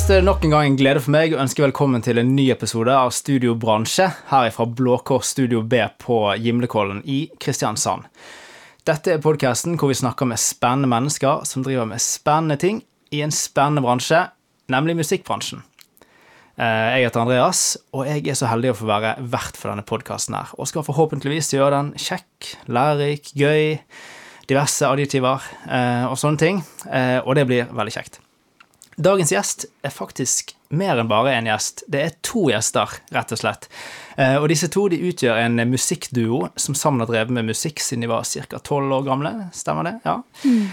først nok en gang en glede for meg å ønske velkommen til en ny episode av Studio Bransje her fra Blå Kors Studio B på Gimlekollen i Kristiansand. Dette er podkasten hvor vi snakker med spennende mennesker som driver med spennende ting i en spennende bransje, nemlig musikkbransjen. Eh, Jeg heter Andreas, og jeg er så heldig å få være vert for denne podkasten her, og skal forhåpentligvis gjøre den kjekk, lærerik, gøy, diverse adjektiver eh, og sånne ting, eh, og det blir veldig kjekt. Dagens gjest er faktisk mer enn bare en gjest. Det er to gjester, rett og slett. Eh, Og disse to de utgjør en musikkduo som sammen har drevet med musikk siden de var ca. tolv år gamle. Stemmer det? Ja. Mm.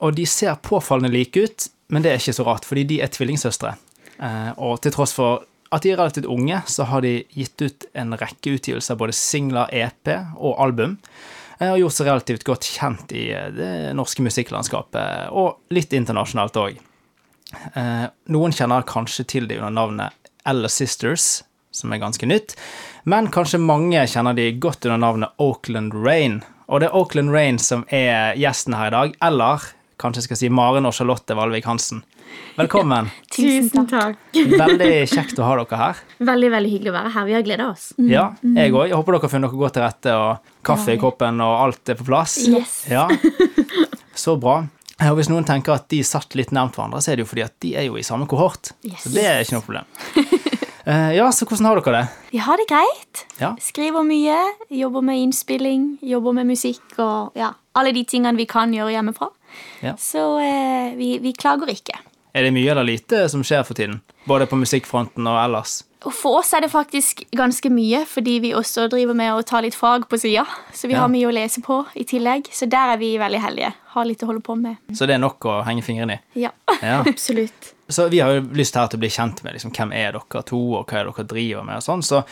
Og de ser påfallende like ut, men det er ikke så rart, fordi de er tvillingsøstre. Eh, Og til tross for at de er relativt unge, så har de gitt ut en rekke utgivelser, både singler, EP og album. eh, Og gjort seg relativt godt kjent i eh, det norske musikklandskapet, og litt internasjonalt òg. Eh, noen kjenner kanskje til de under navnet Ella Sisters, som er ganske nytt, men kanskje mange kjenner de godt under navnet Oakland Rain. Og det er Oakland Rain som er gjesten her i dag, eller kanskje jeg skal si Maren og Charlotte Valvik Hansen. Velkommen. Tusen takk. Veldig kjekt å ha dere her. Veldig veldig hyggelig å være her. Vi har gleda oss. Ja, jeg òg. Jeg håper dere har funnet dere godt til rette, og kaffe i koppen og alt er på plass. Yes. Ja, Så bra. Og hvis noen tenker at de satt litt nærmt hverandre, så er det jo fordi at de er jo i samme kohort. Yes. Så det er ikke noe problem. Eh, ja, så hvordan har dere det? Vi har det greit. Ja. Skriver mye. Jobber med innspilling, jobber med musikk og ja, alle de tingene vi kan gjøre hjemmefra. Ja. Så eh, vi, vi klager ikke. Er det mye eller lite som skjer for tiden? Både på musikkfronten og ellers? Og for oss er det faktisk ganske mye, fordi vi også driver med å ta litt fag på sida. Så vi Ja. har mye å lese på i tillegg. Så der er vi veldig heldige. Har litt å holde på med. Så det er nok å henge fingrene i. Ja, Ja. absolutt. Så vi har jo lyst her til å bli kjent med liksom, hvem er dere to, og hva er dere driver med, og sånn. Så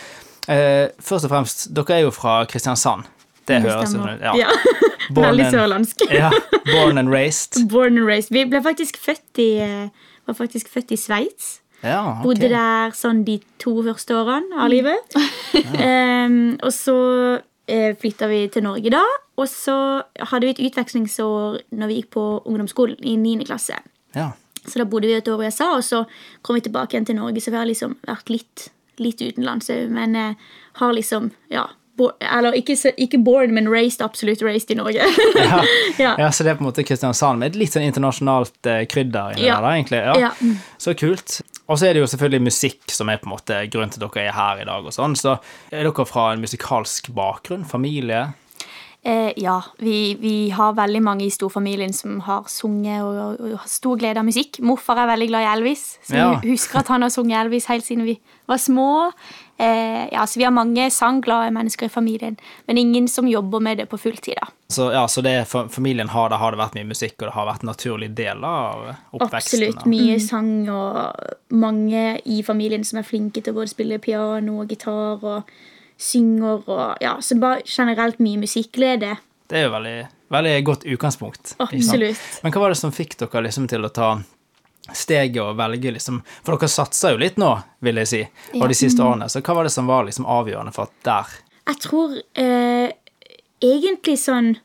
eh, først og fremst, dere er jo fra Kristiansand. Det, høres stemmer. ut ja. Ja. Born Veldig sørlandsk. ja. Born and raised. Born and raised. Vi ble faktisk født i, eh, var faktisk født i Sveits. Ja, okay. Bodde der sånn de to første årene av livet. Em, og så eh, flytta vi til Norge da. Og så hadde vi et utvekslingsår når vi gikk på ungdomsskolen i 9. klasse. Ja. Så da bodde vi et år i USA, og så kom vi tilbake igjen til Norge. Så vi har liksom vært litt, litt utenlands òg, men eh, har liksom Ja. Bo, eller ikke, ikke born, men raised, absolutt raised i Norge. Ja. Ja. ja, så det er på en måte Kristiansand med et litt sånn internasjonalt eh, krydder inni Ja. der, da, egentlig. Ja. Ja. Mm. Så kult. Og så er det jo selvfølgelig musikk som er på en måte grunnen til at dere er her i dag. og sånn, Så er dere fra en musikalsk bakgrunn? Familie? Eh, ja, vi, vi har veldig mange i storfamilien som har sunget og, og, og har stor glede av musikk. Morfar er veldig glad i Elvis, så Ja. vi husker at han har sunget Elvis helt siden vi var små. Eh, ja, så vi har mange sangglade mennesker i familien, men ingen som jobber med det på fulltid. da. Så, ja, så det, familien har, det har det vært mye musikk, og det har vært en naturlig del av oppveksten? Absolutt da. mye sang og mange i familien som er flinke til å både spille piano og gitar og synger og ja, så bare generelt mye musikklede. Det er jo veldig, veldig godt utgangspunkt. Absolutt. Men hva var det som fikk dere liksom til å ta steget å velge liksom For dere satser jo litt nå, vil jeg si, og de siste årene. Så hva var det som var liksom avgjørende for at der Jeg tror eh, egentlig sånn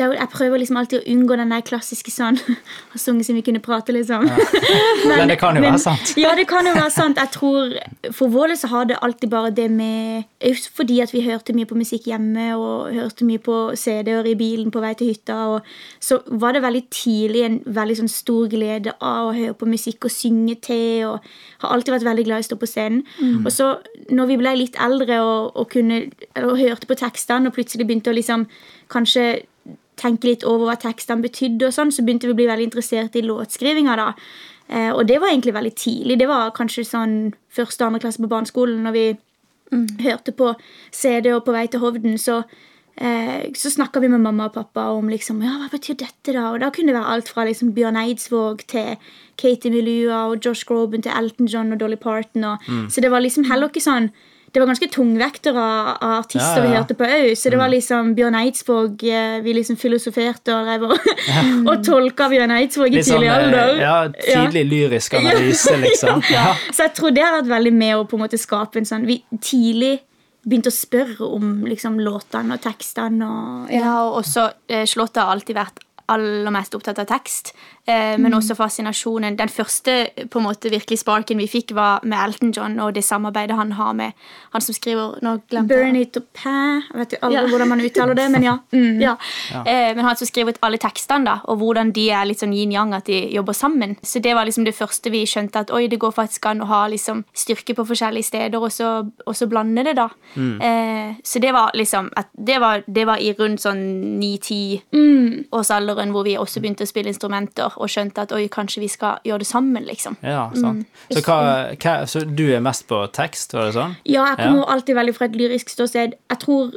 Jeg prøver liksom alltid å unngå den der klassiske sånn Å synge som vi kunne prate, liksom. Men det kan jo være sant. Ja, det kan jo være sant. Jeg tror For vår del så har det alltid bare det med Også fordi at vi hørte mye på musikk hjemme og hørte mye på CD-er i bilen på vei til hytta, og så var det veldig tidlig en veldig sånn stor glede av å høre på musikk og synge til, og har alltid vært veldig glad i å stå på scenen. Og så når vi ble litt eldre og, og kunne og hørte på tekstene og plutselig begynte å liksom kanskje tenke litt over hva tekstene betydde, og sånn, så begynte vi å bli veldig interessert i låtskrivinga. da. Eh, og det var egentlig veldig tidlig. Det var kanskje sånn første og andre klasse på barneskolen når vi hørte på CD og på vei til Hovden, så, eh, så snakka vi med mamma og pappa om liksom, ja, hva betyr dette, da? Og da kunne det være alt fra liksom Bjørn Eidsvåg til Katie Milua og Josh Groban til Elton John og Dolly Parton. Og, Så det var liksom heller ikke sånn det var ganske tungvektere av, artister Ja, ja, vi hørte på òg. Så det var liksom Bjørn Eidsvåg eh, Vi liksom filosoferte og drev og, og tolka Bjørn Eidsvåg i Litt sånn tidlig eh, alder. ja, tidlig lyrisk analyse, liksom. Ja. Så jeg tror det har vært veldig med å på en måte skape en sånn Vi tidlig begynte å spørre om liksom låtene og tekstene og Ja, og også eh, Charlotte har alltid vært aller mest opptatt av tekst, eh, men også fascinasjonen. Den første på en måte virkelig sparken vi fikk, var med Elton John og det samarbeidet han har med han som skriver nå glemte jeg- Bernie Taupin Jeg vet jo aldri Ja. hvordan man uttaler det, men ja. Mm. Ja. Eh, men han som skriver ut alle tekstene, da, og hvordan de er litt sånn yin-yang, at de jobber sammen. Så det var liksom det første vi skjønte, at oi, det går faktisk an å ha liksom styrke på forskjellige steder, og så, og så blande det, da. Eh, så det var liksom at det, var, det var i rundt sånn ni-ti årsalderen hvor vi også begynte å spille instrumenter og skjønte at oi, kanskje vi skal gjøre det sammen, liksom. Ja, sant. Så, hva, hva, så du er mest på tekst, var det sånn? Ja, jeg kommer alltid veldig fra et lyrisk ståsted. Jeg tror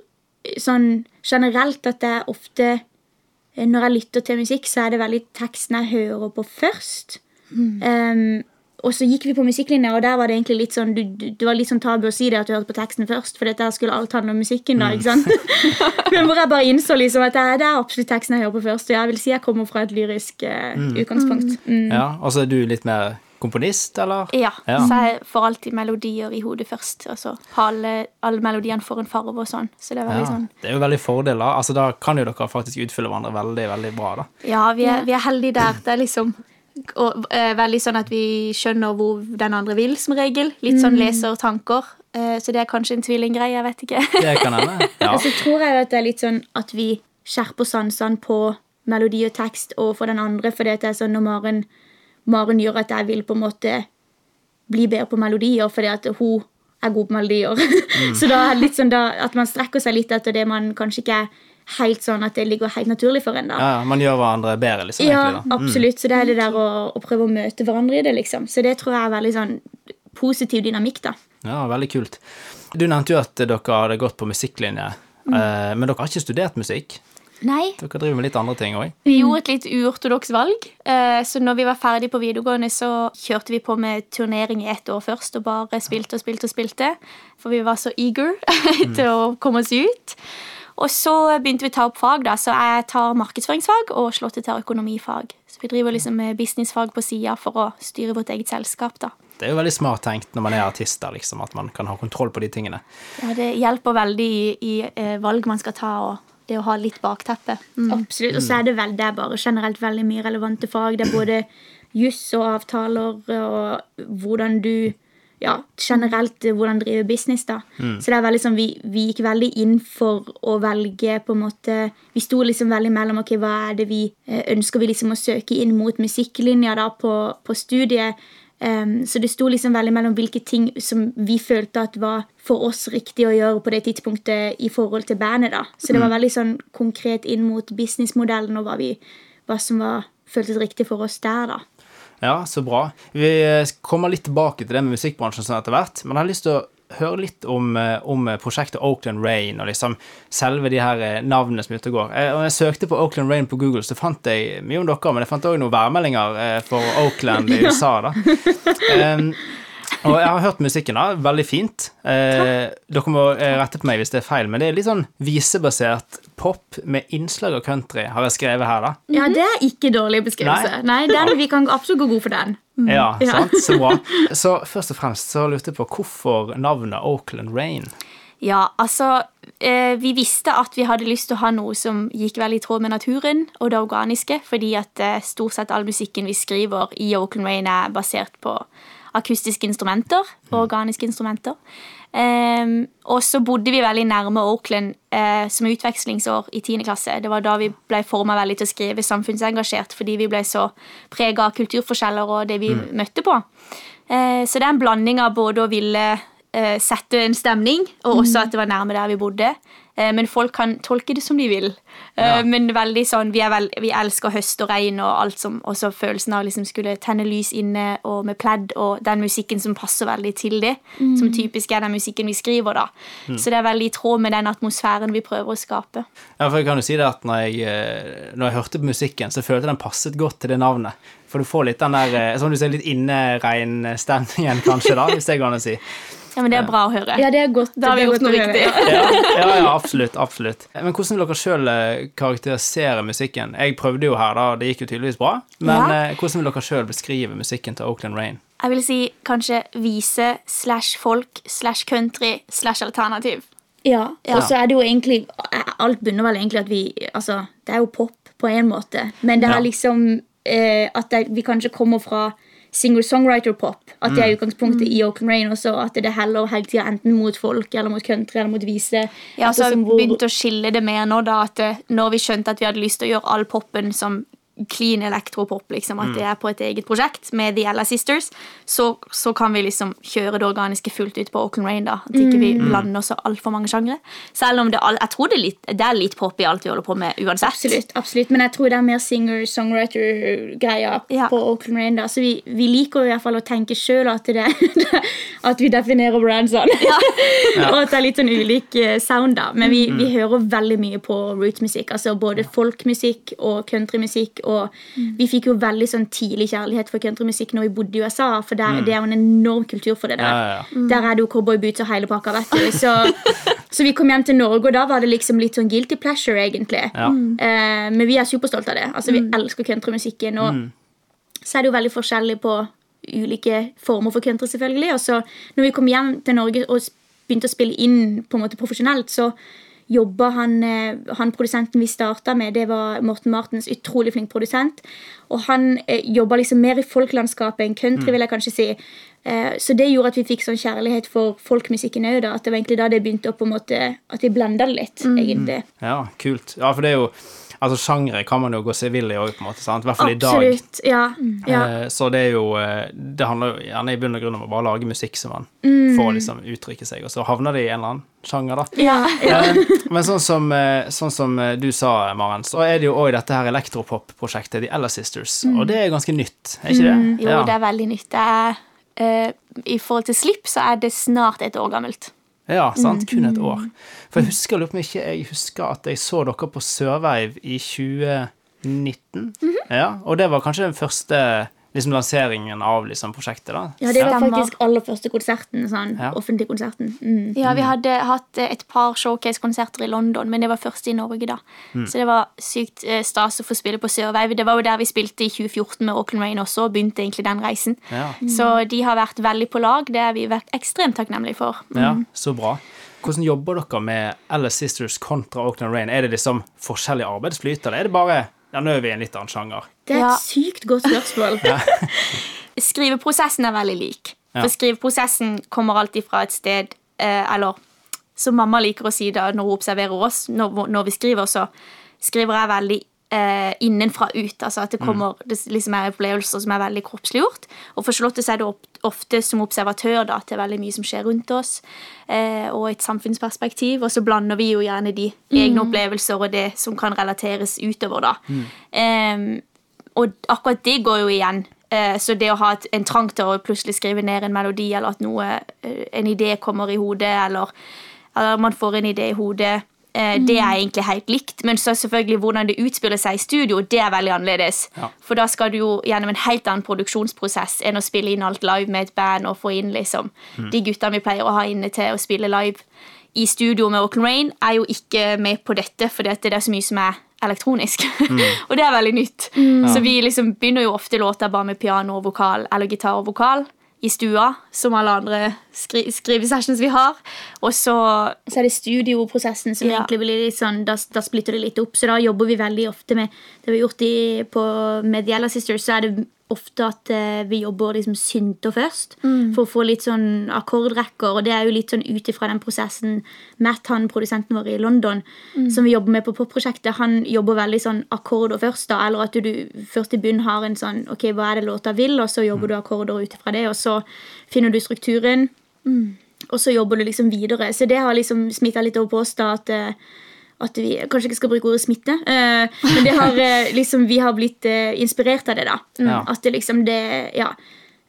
sånn generelt at det er ofte eh, Når jeg lytter til musikk, så er det veldig teksten jeg hører på først. Um, og så gikk vi på musikklinja, og der var det egentlig litt sånn du, du, Det var litt sånn tabu å si det at du hørte på teksten først, for dette her skulle alt handle om musikken. da, ikke sant? Men hvor jeg bare innså liksom at det er, det er absolutt teksten jeg hører på først. Og jeg vil si jeg kommer fra et lyrisk eh, utgangspunkt. Mm. Ja, Og så er du litt mer komponist, eller? Ja, Ja. så jeg får alltid melodier i hodet først. Og så har alle, alle melodiene får en farve og sånn. Så det er veldig Ja, sånn det er jo veldig fordeler. Altså, Da kan jo dere faktisk utfylle hverandre veldig veldig bra. da. Ja, vi er, vi er heldige der. Det er liksom og, eh, veldig sånn at vi skjønner hvor den andre vil, som regel. Litt sånn leser tanker. Eh, så det er kanskje en tvillinggreie, jeg vet ikke. Det kan hende. Ja. Og så tror jeg at det er litt sånn at vi skjerper sansene på melodi og tekst overfor den andre, fordi at det er sånn når Maren, Maren gjør at jeg vil på en måte bli bedre på melodier, fordi at hun er god på melodier. så da er det litt sånn da, at man strekker seg litt etter det man kanskje ikke er helt sånn at det ligger helt naturlig for en. da. ja, Man gjør hverandre bedre, liksom. Ja, egentlig da. absolutt. Så det er det der å, å prøve å møte hverandre i det, liksom. Så det tror jeg er veldig sånn positiv dynamikk, da. Ja, Veldig kult. Du nevnte jo at dere hadde gått på musikklinje, Mm. eh, men dere har ikke studert musikk? Nei. Dere driver med litt andre ting òg? Vi gjorde et litt uortodoks valg. eh, Så når vi var ferdig på videregående, så kjørte vi på med turnering i ett år først og bare spilte og spilte og spilte. For vi var så eager til å komme oss ut. Og så begynte vi å ta opp fag, da. Så jeg tar markedsføringsfag og Slottet tar økonomifag. Så vi driver liksom med businessfag på sida for å styre vårt eget selskap, da. Det er jo veldig smart tenkt når man er artister, liksom, at man kan ha kontroll på de tingene. Ja, det hjelper veldig i, i eh, valg man skal ta, og det å ha litt bakteppe. Absolutt. Og så er det vel det er bare generelt veldig mye relevante fag. Det er både juss og avtaler og hvordan du ja, generelt eh, hvordan drive business. da. Så det er veldig sånn, vi, vi gikk veldig inn for å velge på en måte Vi sto liksom veldig mellom ok, hva er det vi eh, ønsker vi liksom å søke inn mot musikklinja da på, på studiet. Um, så det sto liksom veldig mellom hvilke ting som vi følte at var for oss riktig å gjøre på det tidspunktet i forhold til bandet. da. Så det var veldig sånn konkret inn mot businessmodellen og hva, vi, hva som var, føltes riktig for oss der. da. Ja, så bra. Vi eh, kommer litt tilbake til det med musikkbransjen sånn etter hvert, men jeg har lyst til å høre litt om, eh, om prosjektet Oakland Rain og liksom selve de her eh, navnene som er ute og går. Eh, jeg søkte på Oakland Rain på Google, så fant jeg mye om dere, men jeg fant òg noen værmeldinger eh, for Oakland i USA. da. Em, og jeg har hørt musikken, da. Veldig fint. Eh, dere må eh, rette på meg hvis det er feil, men det er litt sånn visebasert pop med innslag av country, har jeg skrevet her, da. Ja, det er ikke dårlig beskrivelse. Nei, den, Vi kan absolutt gå god for den. Ja, Ja. sant? Så bra. Så først og fremst så lurte jeg på hvorfor navnet Oakland Rain. Ja, altså eh, Vi visste at vi hadde lyst til å ha noe som gikk veldig i tråd med naturen og det organiske, fordi at eh, stort sett all musikken vi skriver i Oakland Rain, er basert på akustiske instrumenter og organiske instrumenter. Um, og så bodde vi veldig nærme Oakland uh, som utvekslingsår i 10. klasse. Det var da vi ble forma veldig til å skrive samfunnsengasjert, fordi vi ble så prega av kulturforskjeller og det vi møtte på. Uh, så det er en blanding av både å ville uh, sette en stemning, og også at det var nærme der vi bodde. Eh, men folk kan tolke det som de vil. Eh, Ja. Men veldig sånn, vi, er vel, vi elsker høst og regn og alt som også følelsen av liksom skulle tenne lys inne og med pledd og den musikken som passer veldig til det. Som typisk er den musikken vi skriver, da. Så det er veldig i tråd med den atmosfæren vi prøver å skape. Ja, for jeg kan jo si det at når jeg, eh, når jeg hørte på musikken, så følte jeg den passet godt til det navnet. For du får litt den der, som du ser, litt inneregn-stemningen, kanskje, da, hvis det går an å si. Ja, men det er bra å høre. Ja, det er godt. Da har vi det gjort noe riktig. Ja, ja, ja absolutt. absolutt. Men hvordan vil dere sjøl karakterisere musikken? Jeg prøvde jo her, da, det gikk jo tydeligvis bra. Men Ja. eh, hvordan vil dere sjøl beskrive musikken til Oakland Rain? Jeg vil si kanskje vise slash folk slash country slash alternativ. Ja, Ja. og så er det jo egentlig Alt bunner vel egentlig at vi Altså, det er jo pop på en måte. Men det Ja. er liksom eh, at det, vi kanskje kommer fra singer-songwriter-pop. At det er utgangspunktet i Oaken Rain også. At det heller hele tida enten mot folk eller mot country eller mot vise. Ja, så vi hvor- begynt å skille det mer nå, da, at eh, når vi skjønte at vi hadde lyst til å gjøre all popen som clean elektropop, liksom, at det er på et eget prosjekt med The Ella Sisters, så, så kan vi liksom kjøre det organiske fullt ut på Auckland Rain, da. At ikke vi blander så altfor mange sjangre. Selv om det, jeg tror det er, litt, det er litt pop i alt vi holder på med uansett. Absolutt, absolutt, men jeg tror det er mer singer-songwriter-greia Ja. på Auckland Rain. da, Så vi, vi liker i hvert fall å tenke sjøl at, det- at vi definerer brand sånn. og at det er litt sånn ulik eh, sound, da. Men vi, vi hører veldig mye på rootsmusikk. Altså både folkmusikk og countrymusikk. Og vi fikk jo veldig sånn tidlig kjærlighet for countrymusikk når vi bodde i USA, for der, det er jo en enorm kultur for det der. Ja, ja, ja. Der er det jo cowboyboots og hele pakka, vet du. Så, så vi kom hjem til Norge, og da var det liksom litt sånn guilty pleasure, egentlig. Ja. Eh, men vi er superstolte av det. Altså, Vi elsker countrymusikken. Og så er det jo veldig forskjellig på ulike former for country, selvfølgelig. Og så når vi kom hjem til Norge og begynte å spille inn på en måte profesjonelt, så jobba han, eh, han produsenten vi starta med, det var Morten Martens, utrolig flink produsent. Og han eh, jobba liksom mer i folklandskapet enn country, vil jeg kanskje si. Eh, så det gjorde at vi fikk sånn kjærlighet for folkmusikken òg. At det var egentlig da det begynte å på en måte At vi blenda det litt, egentlig. Ja, kult. Ja, for det er jo Altså, sjangre kan man jo gå seg vill i òg, på en måte. sant? I hvert fall i dag. Absolutt. Ja. ja. Eh, Så det er jo eh, Det handler jo gjerne i bunn og grunn om å bare lage musikk som man Mm. får liksom uttrykke seg, og så havner det i en eller annen sjanger, da. Ja, ja. Eh, Men sånn som, eh, sånn som eh, du sa, Maren, så er det jo òg dette her elektropop-prosjektet The Ella Sisters, og det er ganske nytt, er ikke det? Mm. Jo, ja. det er veldig nytt. Det er, uh, I forhold til Slipp så er det snart et år gammelt. Ja, sant? Kun et år. For jeg husker, lurer på om ikke jeg husker at jeg så dere på Sørveiv i 2019. Mhm. Ja, og det var kanskje den første liksom, lanseringen av liksom, prosjektet, da. Ja, det var faktisk aller første konserten. Sånn, Ja. Offentlig konserten. Mm. Ja, vi hadde hatt eh, et par showcase-konserter i London, men det var først i Norge, da. Så det var sykt eh, stas å få spille på Sørveiv. Det var jo der vi spilte i 2014 med Auckland Rain også, og begynte egentlig den reisen. Ja. Så de har vært veldig på lag. Det har vi vært ekstremt takknemlige for. Ja, så bra. Hvordan jobber dere med Alice Sisters kontra Auckland Rain? Er det liksom forskjellig arbeidsflyt, eller er det bare ja, nå er vi i en litt annen sjanger? Det er Ja. et sykt godt spørsmål. Skriveprosessen er veldig lik. For skriveprosessen kommer alltid fra et sted eh, Eller som mamma liker å si da når hun observerer oss, når, når vi skriver, så skriver jeg veldig eh, innenfra ut. Altså at det kommer det liksom er opplevelser som er veldig kroppsliggjort. Og for Charlotte så er det ofte som observatør da, er veldig mye som skjer rundt oss, eh, og et samfunnsperspektiv. Og så blander vi jo gjerne de egne opplevelser og det som kan relateres utover, da. Em, og akkurat det går jo igjen. Eh, Så det å ha en trang til å plutselig skrive ned en melodi, eller at noe, eh, en idé kommer i hodet, eller, eller man får en idé i hodet, eh, det er egentlig helt likt. Men så selvfølgelig hvordan det utspiller seg i studio, det er veldig annerledes. Ja. For da skal du jo gjennom en helt annen produksjonsprosess enn å spille inn alt live med et band og få inn liksom de gutta vi pleier å ha inne til å spille live i studio med Auckland Rain, er jo ikke med på dette, for det er så mye som er elektronisk. og det er veldig nytt. Så vi liksom begynner jo ofte låter bare med piano og vokal, eller gitar og vokal, i stua, som alle andre skri skrivesessions vi har. Og så Så er det studioprosessen som Ja. egentlig blir litt sånn, da, da splitter det litt opp. Så da jobber vi veldig ofte med Det vi har gjort i, på, med The Yellow Sisters, så er det ofte at eh, vi jobber liksom synter først. For å få litt sånn akkordrekker. Og det er jo litt sånn ut ifra den prosessen Matt, han produsenten vår i London, som vi jobber med på popprosjektet, han jobber veldig sånn akkorder først. da, Eller at du, du først i bunn har en sånn Ok, hva er det låta vil? Og så jobber du akkorder ut ifra det, og så finner du strukturen. Og så jobber du liksom videre. Så det har liksom smitta litt over på oss da at, eh, at vi Kanskje ikke skal bruke ordet smitte, eh, men det har eh, liksom vi har blitt eh, inspirert av det, da. Mm, Ja. At det liksom det Ja.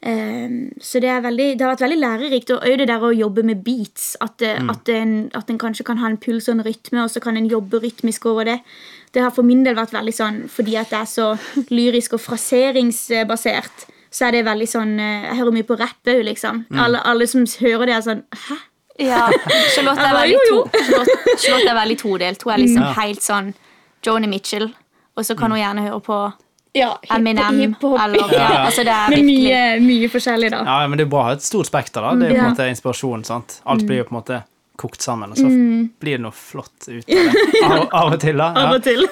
Eh, så det, er veldig, det har vært veldig lærerikt. Og òg det der å jobbe med beats. At, mm. at, en, at en kanskje kan ha en puls og en rytme, og så kan en jobbe rytmisk over det. Det har for min del vært veldig sånn fordi at det er så lyrisk og fraseringsbasert. Så er det veldig sånn eh, Jeg hører mye på rapp òg, liksom. Alle, alle som hører det, er sånn Hæ? Ja, Charlotte er veldig, to, Charlotte, Charlotte er veldig todelt. Hun er liksom Ja. helt sånn Joni Mitchell, og så kan hun gjerne høre på Ja, Eminem eller ja, altså det Men mye, mye forskjellig, da. Ja, men det er bra å ha et stort spekter, da. Det er jo på en Ja. måte inspirasjon, sant. Alt blir jo på en måte kokt sammen, og så blir det noe flott ut av det. Av, av og til, da. Ja. Av og til.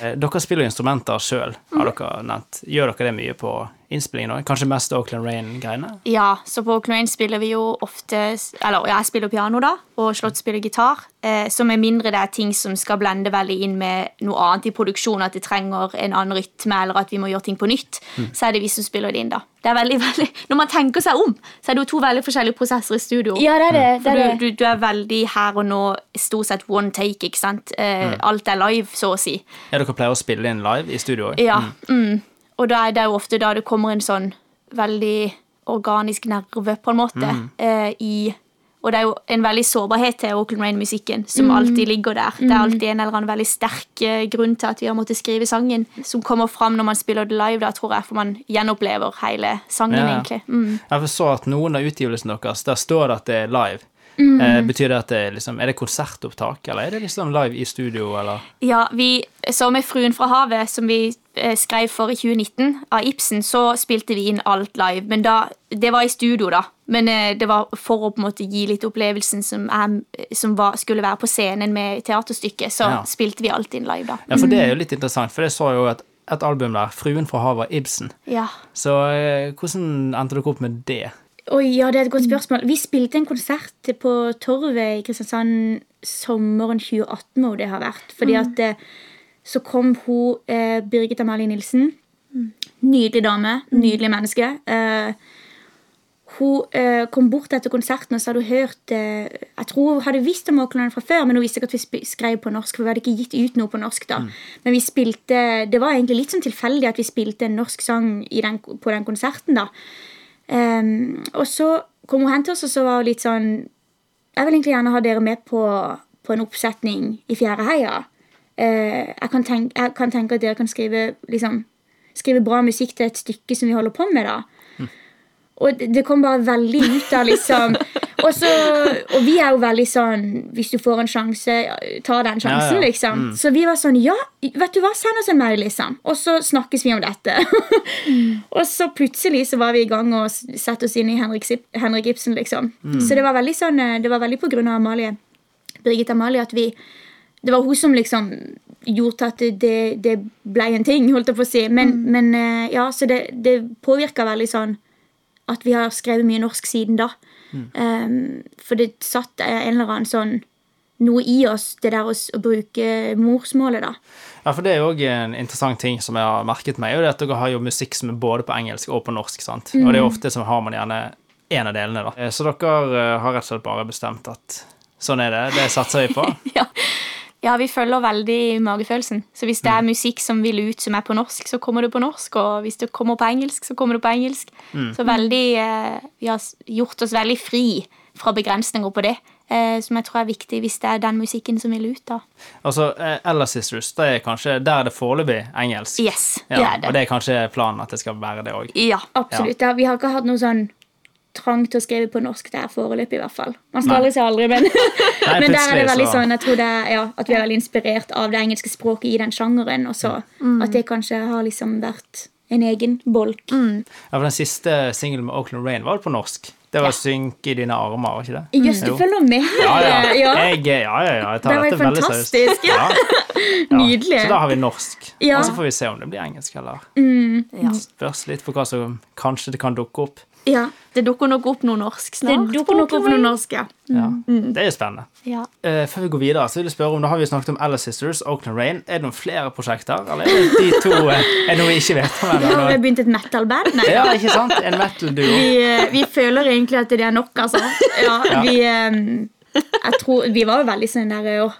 Eh, Dere spiller instrumenter sjøl, har dere nevnt. Gjør dere det mye på innspillingen òg? Kanskje mest Oakland Rain-greiene? Ja, så på Oakland Rain spiller vi jo ofte Eller jeg spiller piano, da, og Slott spiller gitar. Eh, så med mindre det er ting som skal blende veldig inn med noe annet i produksjonen, at det trenger en annen rytme, eller at vi må gjøre ting på nytt, så er det vi som spiller det inn, da. Det er veldig, veldig, Når man tenker seg om, så er det jo to veldig forskjellige prosesser i studio. Ja, det er det. det, er det. du, du, du er veldig her og nå, stort sett one take, ikke sant? Eh, Alt er live, så å si. Ja, dere pleier å spille inn live i studio òg? Ja. Mm. Og da er det jo ofte da det kommer en sånn veldig organisk nerve, på en måte, eh, i Og det er jo en veldig sårbarhet til Oakland Rain-musikken som alltid ligger der. Det er alltid en eller annen veldig sterk eh, grunn til at vi har måttet skrive sangen, som kommer fram når man spiller det live, da tror jeg, for man gjenopplever hele sangen, Ja. egentlig. Mm. Jeg så at noen av utgivelsene deres, der står det at det er live. Mm. Eh, betyr det at det er, liksom, er det konsertopptak, eller er det liksom live i studio, eller? Ja, vi, så med Fruen fra havet, som vi eh, skrev for i 2019, av Ibsen, så spilte vi inn alt live. Men da, Det var i studio, da. Men eh, det var for å på en måte gi litt opplevelsen som, er, som var, skulle være på scenen med teaterstykket, så Ja. spilte vi alt inn live, da. Ja, for det er jo litt interessant, for jeg så jo et, et album der, 'Fruen fra havet' Ibsen. Ja. Så hvordan endte dere opp med det? Oi, ja, det er et godt spørsmål. Vi spilte en konsert på Torvet i Kristiansand sommeren 2018, må det ha vært. Fordi at eh, så kom hun eh, Birgit Amalie Nilsen. Nydelig dame. Nydelig menneske. Eh, hun eh, kom bort etter konserten og så hadde hun hørt eh, Jeg tror hun hadde visst om Auckland fra før, men hun visste ikke at vi skrev på norsk. For vi hadde ikke gitt ut noe på norsk da. Men vi spilte Det var egentlig litt sånn tilfeldig at vi spilte en norsk sang i den, på den konserten. da Ehm, og så kom hun hen til oss, og så var hun litt sånn Jeg vil egentlig gjerne ha dere med på, på en oppsetning i Fjæreheia. Uh, jeg, kan tenke, jeg kan tenke at dere kan skrive, liksom, skrive bra musikk til et stykke som vi holder på med. da og det, det kom bare veldig ut av liksom og, så, og vi er jo veldig sånn Hvis du får en sjanse, ta den sjansen, Ja, ja. liksom. Så vi var sånn Ja, vet du hva, send oss en mail, liksom. Og så snakkes vi om dette. og så plutselig så var vi i gang og satte oss inn i Henrik, Henrik Ibsen, liksom. Så det var veldig sånn eh, Det var veldig på grunn av Amalie. Birgit Amalie at vi Det var hun som liksom gjorde at det, det, ble en ting, holdt jeg på å si. Men, men eh, ja, så det, det påvirka veldig sånn at vi har skrevet mye norsk siden da. Um, for det satt en eller annen sånn noe i oss, det der å, bruke morsmålet, da. Ja, for det er jo òg en interessant ting som jeg har merket meg, og det at dere har jo musikk som er både på engelsk og på norsk, sant? Og det er ofte som har man gjerne en av delene, da. Eh, Så dere eh, har rett og slett bare bestemt at sånn er det, det satser vi på. ja. Ja, vi følger veldig magefølelsen. Så hvis det er musikk som vil ut som er på norsk, så kommer det på norsk. Og hvis det kommer på engelsk, så kommer det på engelsk. Så veldig eh, Vi har gjort oss veldig fri fra begrensninger på det. Eh, som jeg tror er viktig hvis det er den musikken som vil ut, da. Altså, eh, Ella Sisters, det er kanskje, der er det foreløpig engelsk. Yes, Ja, det er det. Og det er kanskje planen at det skal være det òg. Ja. Absolutt. Ja. vi har ikke hatt noe sånn trang til å skrive på norsk der foreløpig, i hvert fall. Man skal Nei. aldri si aldri, men, men der er det veldig sånn jeg tror det ja, at vi er veldig inspirert av det engelske språket i den sjangeren, og så at det kanskje har liksom vært en egen bolk. Ja, for den siste singelen med Oakland Rain var på norsk. Det var 'Synk i dine armer', var ikke det? Jøss, du følger med! Ja, ja. ja. Jeg, ja, ja, ja, jeg tar Det var dette veldig seriøst. fantastisk. Ja. Ja. Nydelig. Så da har vi norsk. Ja. Og så får vi se om det blir engelsk, eller ja. Spørs litt på hva som kanskje det kan dukke opp. Ja. Det dukker nok opp noe norsk snart. Det dukker nok opp noe norsk, ja. Ja. Det er jo spennende. Ja. Uh, før vi går videre, så vil jeg spørre om, da har vi snakket om Ella Sisters, Oakland Rain. Er det noen flere prosjekter, eller er det de to eh, Er noe vi ikke vet om? Vi har begynt et metal-band. Ja, ikke sant? En metal-duo. vi, uh, vi føler egentlig at det er nok, altså. Ja, Ja. Vi, eh, jeg tror, vi var jo veldig sånn der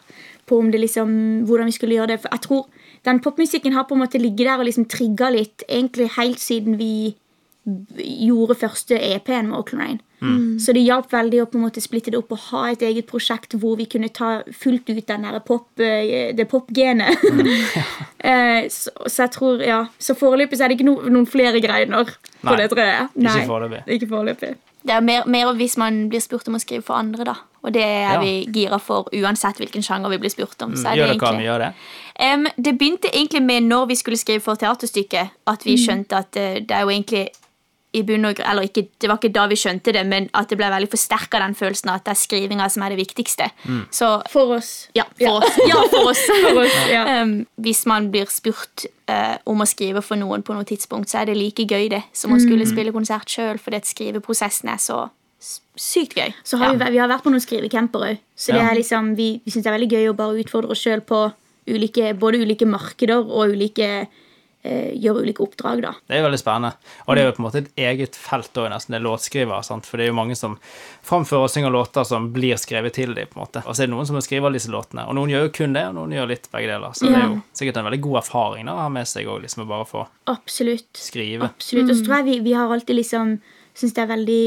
på om det liksom, hvordan vi skulle gjøre det. For jeg tror den popmusikken har på en måte ligget der og liksom trigga litt, egentlig helt siden vi gjorde første EP-en med Auckland Rain. Så det hjalp veldig å på en måte splitte det opp og ha et eget prosjekt hvor vi kunne ta fullt ut den der pop, eh, det pop-genet. Eh, så, så jeg tror, ja Så foreløpig så er det ikke no, noen flere greiner på Nei, det treet. Nei. Ikke foreløpig. Det er mer, mer hvis man blir spurt om å skrive for andre, da. Og det er Ja. vi gira for uansett hvilken sjanger vi blir spurt om. Så er Gjør det egentlig av det? Um, det begynte egentlig med når vi skulle skrive for teaterstykket, at vi skjønte at uh, det er jo egentlig i bunn og Eller ikke, det var ikke da vi skjønte det, men at det ble veldig forsterka den følelsen av at det er skrivinga som er det viktigste. Så For oss. ja, for oss. Ja, for oss. For oss, ja. um, hvis man blir spurt uh, om å skrive for noen på noe tidspunkt, så er det like gøy det som å skulle spille konsert sjøl, fordi at skriveprosessen er så sykt gøy. Så har ja. vi, vi har vært på noen skrivecamper òg. Så det Ja. er liksom, vi, vi syns det er veldig gøy å bare utfordre oss sjøl på ulike, både ulike markeder og ulike eh, gjøre ulike oppdrag, da. Det er veldig spennende. Og det er jo på en måte et eget felt òg, nesten, det er låtskriver. Sant? For det er jo mange som framfører og synger låter som blir skrevet til dem, på en måte. Og så er det noen som skriver disse låtene. Og noen gjør jo kun det, og noen gjør litt begge deler. Så det er jo sikkert en veldig god erfaring da, å ha med seg òg, liksom å bare få Absolutt. skrive. Absolutt. Og så tror jeg vi, vi har alltid liksom Syns det er veldig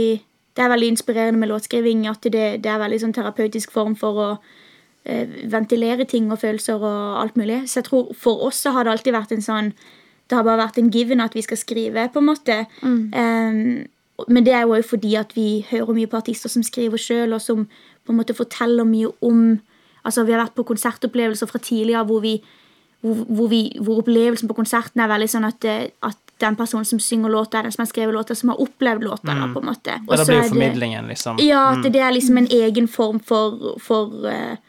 Det er veldig inspirerende med låtskriving. At det, det er veldig sånn terapeutisk form for å eh, ventilere ting og følelser og alt mulig. Så jeg tror for oss så har det alltid vært en sånn Det har bare vært en given at vi skal skrive, på en måte. Um, men det er jo fordi at vi hører mye på artister som skriver sjøl, og som på en måte forteller mye om Altså, vi har vært på konsertopplevelser fra tidligere hvor vi hvor, hvor, vi, hvor opplevelsen på konserten er veldig sånn at, eh, at den personen som synger låta, er den som har skrevet låta, som har opplevd låta. da, på en måte. Og da blir jo formidlingen, liksom. Ja, at det er liksom en egen form for, for eh,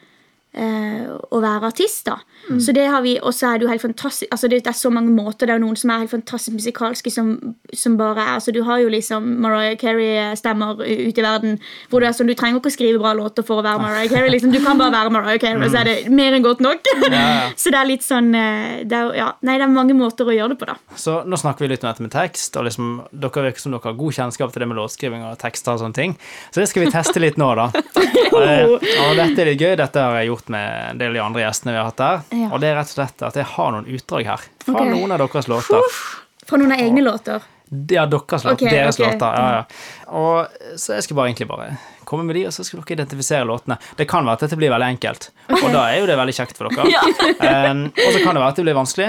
å være artist, da. Så det har vi, Og så er det jo helt fantastisk altså det, er så mange måter. Det er jo noen som er helt fantastisk musikalske, som, som bare er altså Du har jo liksom Mariah Carey-stemmer ute i verden hvor du er sånn Du trenger ikke å skrive bra låter for å være Mariah Carey. liksom Du kan bare være Mariah Carey, så er det mer enn godt nok. ja. så det er litt sånn eh, det er, ja, Nei, det er mange måter å gjøre det på, da. Så nå snakker vi litt om dette med tekst, og liksom, dere virker som dere har god kjennskap til det med låtskriving og tekster og sånne ting. Så det skal vi teste litt nå, da. og, og dette er litt gøy. Dette har jeg gjort med en del av de andre gjestene vi har hatt der. Ja. Og det er rett og slett at jeg har noen utdrag her fra okay. noen av deres låter. Fra noen av egne låter. Ja, deres låter. Ok, deres okay. låter. Ja, ja. Og så jeg skal bare egentlig bare komme med de, og så skal dere identifisere låtene. Det kan være at dette blir veldig enkelt, og da er jo det veldig kjekt for dere. Um, og så kan det være at det blir vanskelig,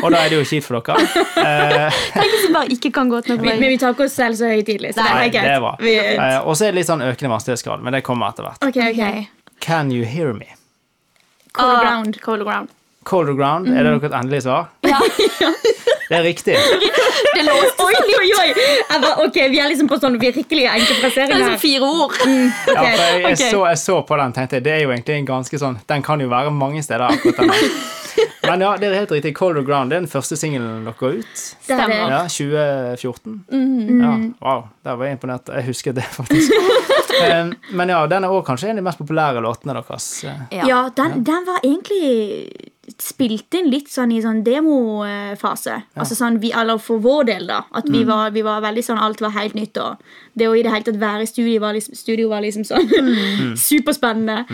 og da er det jo kjipt for dere. Uh, Tenk hvis vi bare ikke kan gå til noe men vi tar ikke oss selv så høytidelig. Så nei, det er bra. Uh, og så er det litt sånn økende vanskelighetsgrad, men det kommer etter hvert. Okay, ok. Ok. Can you hear me? Cold Ah, ground. Cold ground. Colder ground, er det deres endelige svar? Ja. Det er riktig. Det låste Oi, oi, oi! Jeg bare, ok, Vi er liksom på sånn virkelig enkel det er liksom fire ord. fire ord. Ja, for jeg, jeg, okay. så, jeg så på den tenkte jeg, det er jo egentlig en ganske sånn Den kan jo være mange steder. akkurat den her. Men ja, det er helt riktig. Colder Ground det er den første singelen dere ga ut. Er. Stemmer. Ja, 2014. Mm. Ja, wow, der var jeg imponert. Jeg husker det, faktisk. Men ja, den er også kanskje en av de mest populære låtene deres. Ja. Ja, den, den var egentlig spilt inn litt sånn i sånn demofase. Altså sånn, vi, eller for vår del, da. At vi, var, vi var veldig sånn Alt var helt nytt. Og det å i det hele tatt være i studio var liksom, studio var liksom sånn superspennende.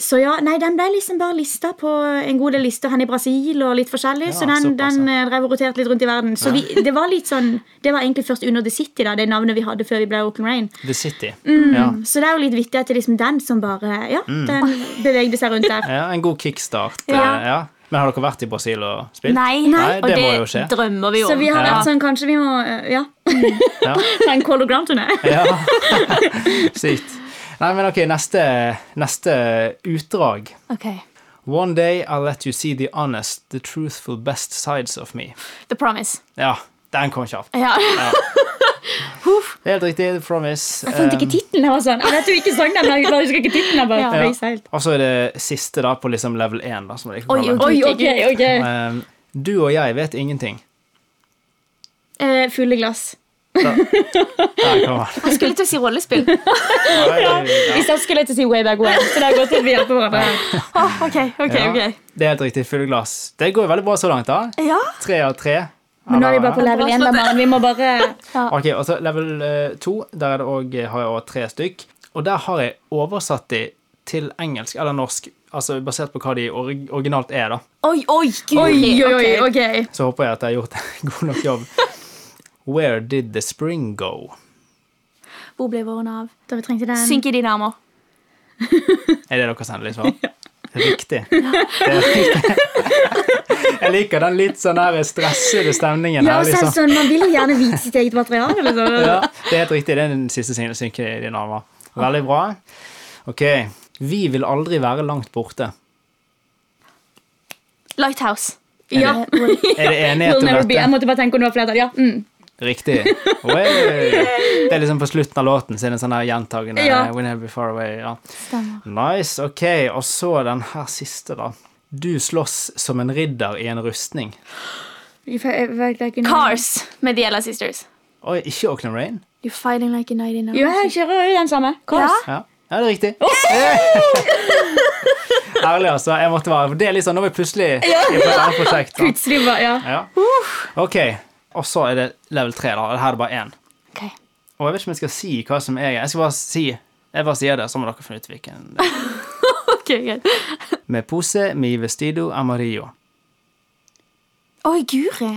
Så ja, nei, den ble liksom bare lista på en god del lister her i Brasil og litt forskjellig. Ja, så den, såpass, den eh, drev og roterte litt rundt i verden. Så vi, det var litt sånn Det var egentlig først under The City, da, det navnet vi hadde før vi ble Open Rain. The City. Mm. Ja. Så det er jo litt vittig at det er liksom den som bare Ja, den bevegde seg rundt der. ja, En god kickstart. Ja. Men har dere vært i Brasil og spilt? Nei, Nei, og det det, må jo skje. drømmer vi om. Så vi har Ja. vært sånn, kanskje vi må Ja, Ja. ta en Ground-turné. Ja. Sykt. Nei, men ok, neste, neste utdrag. Ok. One day I'll let you see the honest, the truthful best sides of me. The Promise. Ja, den kom kjapt. Ja. Det er helt riktig. The Promise. Jeg fant ikke Um, tittelen. Jeg var sånn, jeg vet jo ikke sangen, men jeg husker ikke tittelen. Bare Ja. Og så er det siste da på liksom level 1. Da, som Oi, oi. Oi, okay, ok. Um, du og jeg vet ingenting. Eh, fulle glass. Da, der kommer den. Jeg skulle til å si rollespill. Ja. Hvis jeg skulle til å si way back when, så det er godt at vi hjelper hverandre. Åh, okay, okay. Ja, ok. Det er helt riktig. Fulle glass. Det går veldig bra så langt, da. Ja. Tre av tre. Men nå er vi bare på level 1, da, Maren. Vi må bare Ok, og så level 2, der er det også, har jeg òg tre stykk. Og der har jeg oversatt de til engelsk eller norsk, altså basert på hva de originalt er, da. Oi, oi, gud. Oi, oi, oi, ok. ok. Så håper jeg at jeg har gjort en god nok jobb. Where did the spring go? Hvor ble våren av? Da vi trengte den. Synk i dine armer. Er det deres endelige svar? Riktig. Det er riktig. Jeg liker den litt sånn der stressede stemningen Ja, her. er Liksom. sånn, Man vil jo gjerne vite sitt eget materiale. Liksom. Ja, det er helt riktig. Det er den siste singelen synker i din armer. Veldig bra. Ok. Vi vil aldri være langt borte. Lighthouse. Ja. Er det enighet Will om dette? Jeg måtte bare tenke om det var flertall. Ja. Mm. Riktig. Way. Det er liksom på slutten av låten, så er det en sånn her gjentagende Ja. We'll never be far away. Ja. Nice. Ok, og så den her siste, da. Du slåss som en ridder i en rustning. Cars med The Ella Sisters. Oi, ikke Auckland Rain? You're fighting like a night in Jo, jeg kjører jo den samme. Cars. Ja, ja det er riktig. Ærlig, altså. Jeg måtte være det er litt sånn, nå er vi plutselig i et annet prosjekt. Sant? Plutselig ja. Ja. Ok, og så er det level 3, da. Her er det bare én. Okay. Og jeg vet ikke om jeg skal si hva som er Jeg skal bare si Jeg bare sier det, så må dere finne ut hvilken. Ok, greit. Me pose mi vestido amarillo. Oi, guri.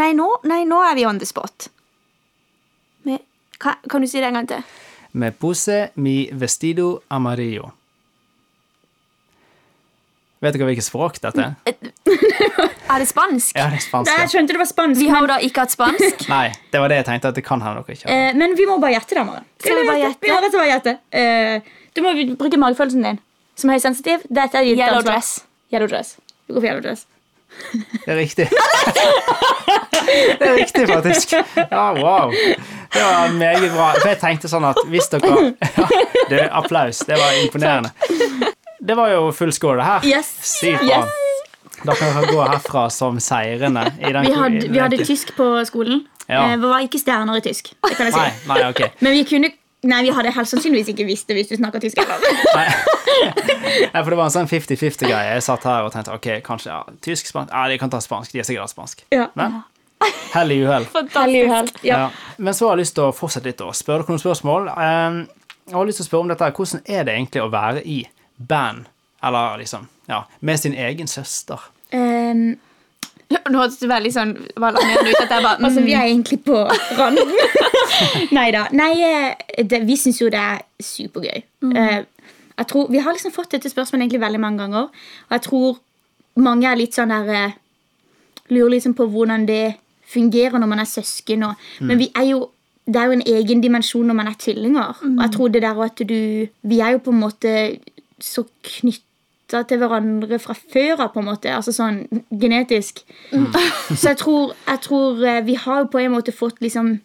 Nei nå, nei, nå er vi on the spot. Me, kan, kan du si det en gang til? Me pose mi vestido amarillo. Vet dere hvilket språk dette er? Er det spansk? Ja, det er spansk. Jeg skjønte det var spansk, Vi har jo da ikke hatt spansk. Nei, det var det jeg tenkte, at det kan hende dere ikke har. eh, men vi må bare gjette det, Maren. Skal vi bare gjette? Vi har rett og slett gjette. Eh, du må bruke magefølelsen din, som er høysensitiv. Dette er Yellow ansvar. dress. Yellow dress. Du går for yellow dress. Det er riktig. Det er riktig, faktisk. Ja, wow. Det var meget bra. For jeg tenkte sånn at hvis dere ja, det, Applaus. Det var imponerende. Det var jo full score, det her. Yes. Sykt bra. Da kan dere gå herfra som seirende. I den, Vi hadde, vi hadde tysk på skolen. Ja. Vi var ikke stjerner i tysk. Det kan jeg si. Nei, nei, ok. Men vi kunne Nei, vi hadde helst sannsynligvis ikke visst det hvis du snakker tysk. eller? Nei, for det var en sånn 50-50-greie. Jeg satt her og tenkte ok, kanskje ja, tysk, spansk Ja, de kan ta spansk. De er sikkert spansk. Ja. Men hell i uhell. Ja. Men så har jeg lyst til å fortsette litt og spørre dere noen spørsmål. Um, jeg har lyst til å spørre om dette. Hvordan er det egentlig å være i band, eller liksom, ja, med sin egen søster? Um, Nå hørtes det veldig sånn alarmerende ut at jeg bare altså, mm, vi er egentlig på randen. Nei da. Nei, eh, det, vi syns jo det er supergøy. Mm. jeg tror, Vi har liksom fått dette spørsmålet egentlig veldig mange ganger, og jeg tror mange er litt sånn der eh, Lurer liksom på hvordan det fungerer når man er søsken. Og, Men vi er jo det er jo en egen dimensjon når man er tvillinger. Og jeg tror det der at du Vi er jo på en måte så knytta til hverandre fra før av, på en måte. Altså sånn genetisk. Så jeg tror, jeg tror eh, vi har jo på en måte fått liksom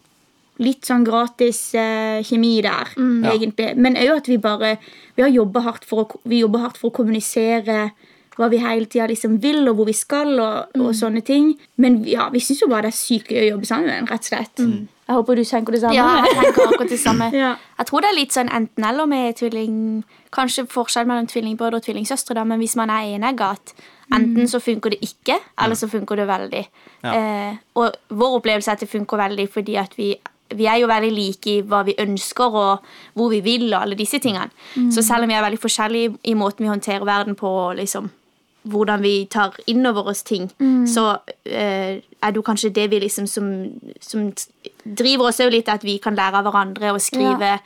litt sånn gratis eh, kjemi der, egentlig. Men òg at vi bare Vi har jobba hardt, hardt for å kommunisere hva vi hele tida liksom vil, og hvor vi skal, og, og sånne ting. Men ja, vi syns jo bare det er sykt gøy å jobbe sammen, rett og slett. Jeg håper du tenker det samme. Ja, jeg tenker akkurat det samme. Ja. Jeg tror det er litt sånn enten-eller med tvilling Kanskje forskjell mellom tvillingbrødre og tvillingsøstre, da, men hvis man er enegga, at enten så funker det ikke, eller så funker det veldig. Eh, og vår opplevelse er at det funker veldig fordi at vi vi er jo veldig like i hva vi ønsker og hvor vi vil. og alle disse tingene. Så selv om vi er veldig forskjellige i måten vi håndterer verden på, liksom, hvordan vi tar inn over oss ting, så eh, er det jo kanskje det vi liksom som, som driver oss òg litt, at vi kan lære av hverandre og skrive.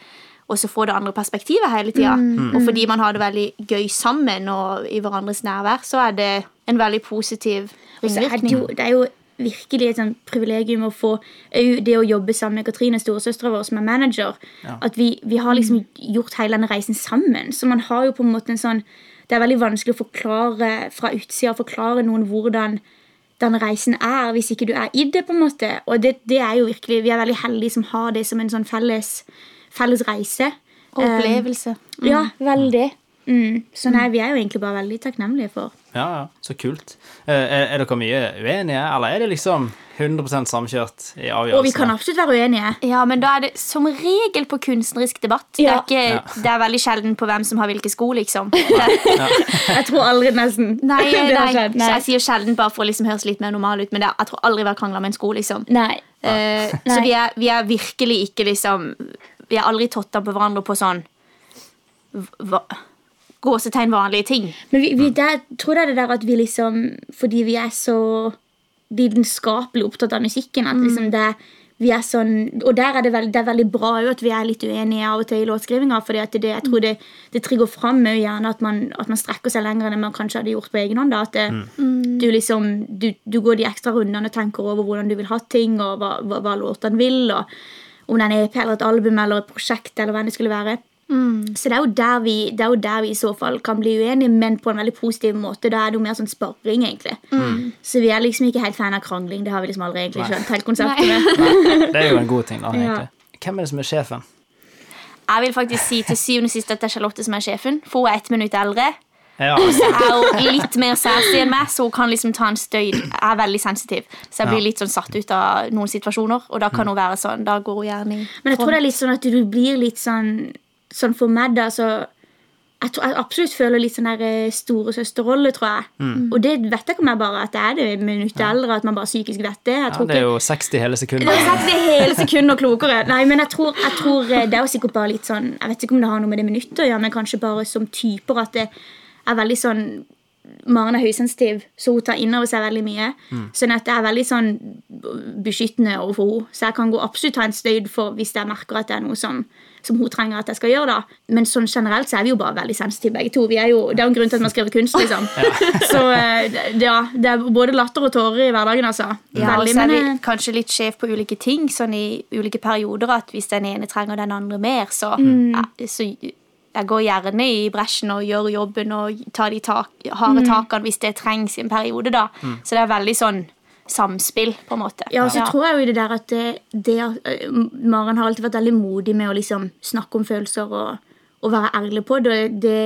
Og så få det andre perspektivet hele tida. Og fordi man har det veldig gøy sammen og i hverandres nærvær, så er det en veldig positiv ringvirkning. er det, jo, det er jo virkelig et sånn privilegium å få det å jobbe sammen med Katrine, storesøstera vår, som er manager. At vi, vi har liksom gjort hele denne reisen sammen. Så man har jo på en måte en sånn Det er veldig vanskelig å forklare fra utsida forklare noen hvordan den reisen er, hvis ikke du er i det. på en måte. Og det, det er jo virkelig, vi er veldig heldige som har det som en sånn felles, felles reise. Opplevelse. Ja, veldig. Mm. Så nei, vi er jo egentlig bare veldig takknemlige for Ja, ja, så kult. Eh, Er, er dere mye uenige, eller er det liksom 100 samkjørt i avgjørelsen? Og vi kan absolutt være uenige. Ja, men da er det som regel på kunstnerisk debatt. Ja. Det, er ikke, det er veldig sjelden på hvem som har hvilke sko, liksom. Jeg tror aldri nesten nei, har nei. Så jeg sier sjelden bare for å liksom høres litt mer normal ut, men det er, jeg tror aldri vi har krangla med en sko, liksom. Nei. Eh, så vi er, vi er virkelig ikke liksom Vi er aldri totta på hverandre på sånn hva, gåsetegn vanlige ting. Men vi, vi der, tror det er det der at vi liksom Fordi vi er så lidenskapelig opptatt av musikken at liksom det vi er sånn, og der er det, veld, det er veldig bra jo at vi er litt uenige av og til i låtskrivinga. det, jeg tror det, det trigger fram jo gjerne at man, at man strekker seg lenger enn man kanskje hadde gjort på egen hånd. da, At det, du liksom, du, du går de ekstra rundene og tenker over hvordan du vil ha ting, og hva, hva, hva låtene vil. og Om det er en EP eller et album eller et prosjekt eller hva det skulle være. Så det er, jo der vi, det er jo der vi i så fall kan bli uenige, men på en veldig positiv måte. Da er det jo mer sånn sparring, egentlig. Så vi er liksom ikke helt fan av krangling. Det har vi liksom aldri egentlig skjønt helt konseptet med. Det er jo en god ting, da. Ja. Hvem er det som er sjefen? Jeg vil faktisk si til syvende og sist at det er Charlotte som er sjefen, for hun er ett minutt eldre. Ja, er hun litt mer sassy enn meg, så hun kan liksom ta en støy. Jeg er veldig sensitiv, så jeg blir litt sånn satt ut av noen situasjoner. Og da kan hun være sånn, da går hun gjerne i Men jeg tror det er litt sånn at du blir litt sånn Sånn for meg, da, så jeg, tror, jeg absolutt føler litt sånn der eh, storesøsterrolle, tror jeg. Mm. Og det vet jeg ikke om jeg bare at det er det minuttet eldre, at man bare psykisk vet det. Jeg ja, det er jo 60 hele Det er sagt det hele sekundet klokere. Nei, men jeg tror, jeg tror eh, det er jo sikkert bare litt sånn Jeg vet ikke om det har noe med det minuttet å gjøre, men kanskje bare som typer at det er veldig sånn Maren er høysensitiv, så hun tar inn over seg veldig mye. Sånn at det er veldig sånn beskyttende overfor henne. Så jeg kan gå absolutt ta en støyd for hvis jeg merker at det er noe som, som hun trenger at jeg skal gjøre. da. Men sånn generelt så er vi jo bare veldig sensitive begge to. Vi er jo, det er jo en grunn til at man skriver kunst, liksom. Så eh, ja, det er både latter og tårer i hverdagen, altså. Ja, og Veldig, så er vi eh, kanskje litt skjev på ulike ting, sånn i ulike perioder, at hvis den ene trenger den andre mer, så, Mm. ja, så jeg går gjerne i bresjen og gjør jobben og tar de tak, Mm. harde takene hvis det trengs i en periode, da. Så det er veldig sånn samspill, på en måte. Ja, og så tror jeg jo i det der at det, det at, eh, Maren har alltid vært veldig modig med å liksom snakke om følelser og, og være ærlig på det. det.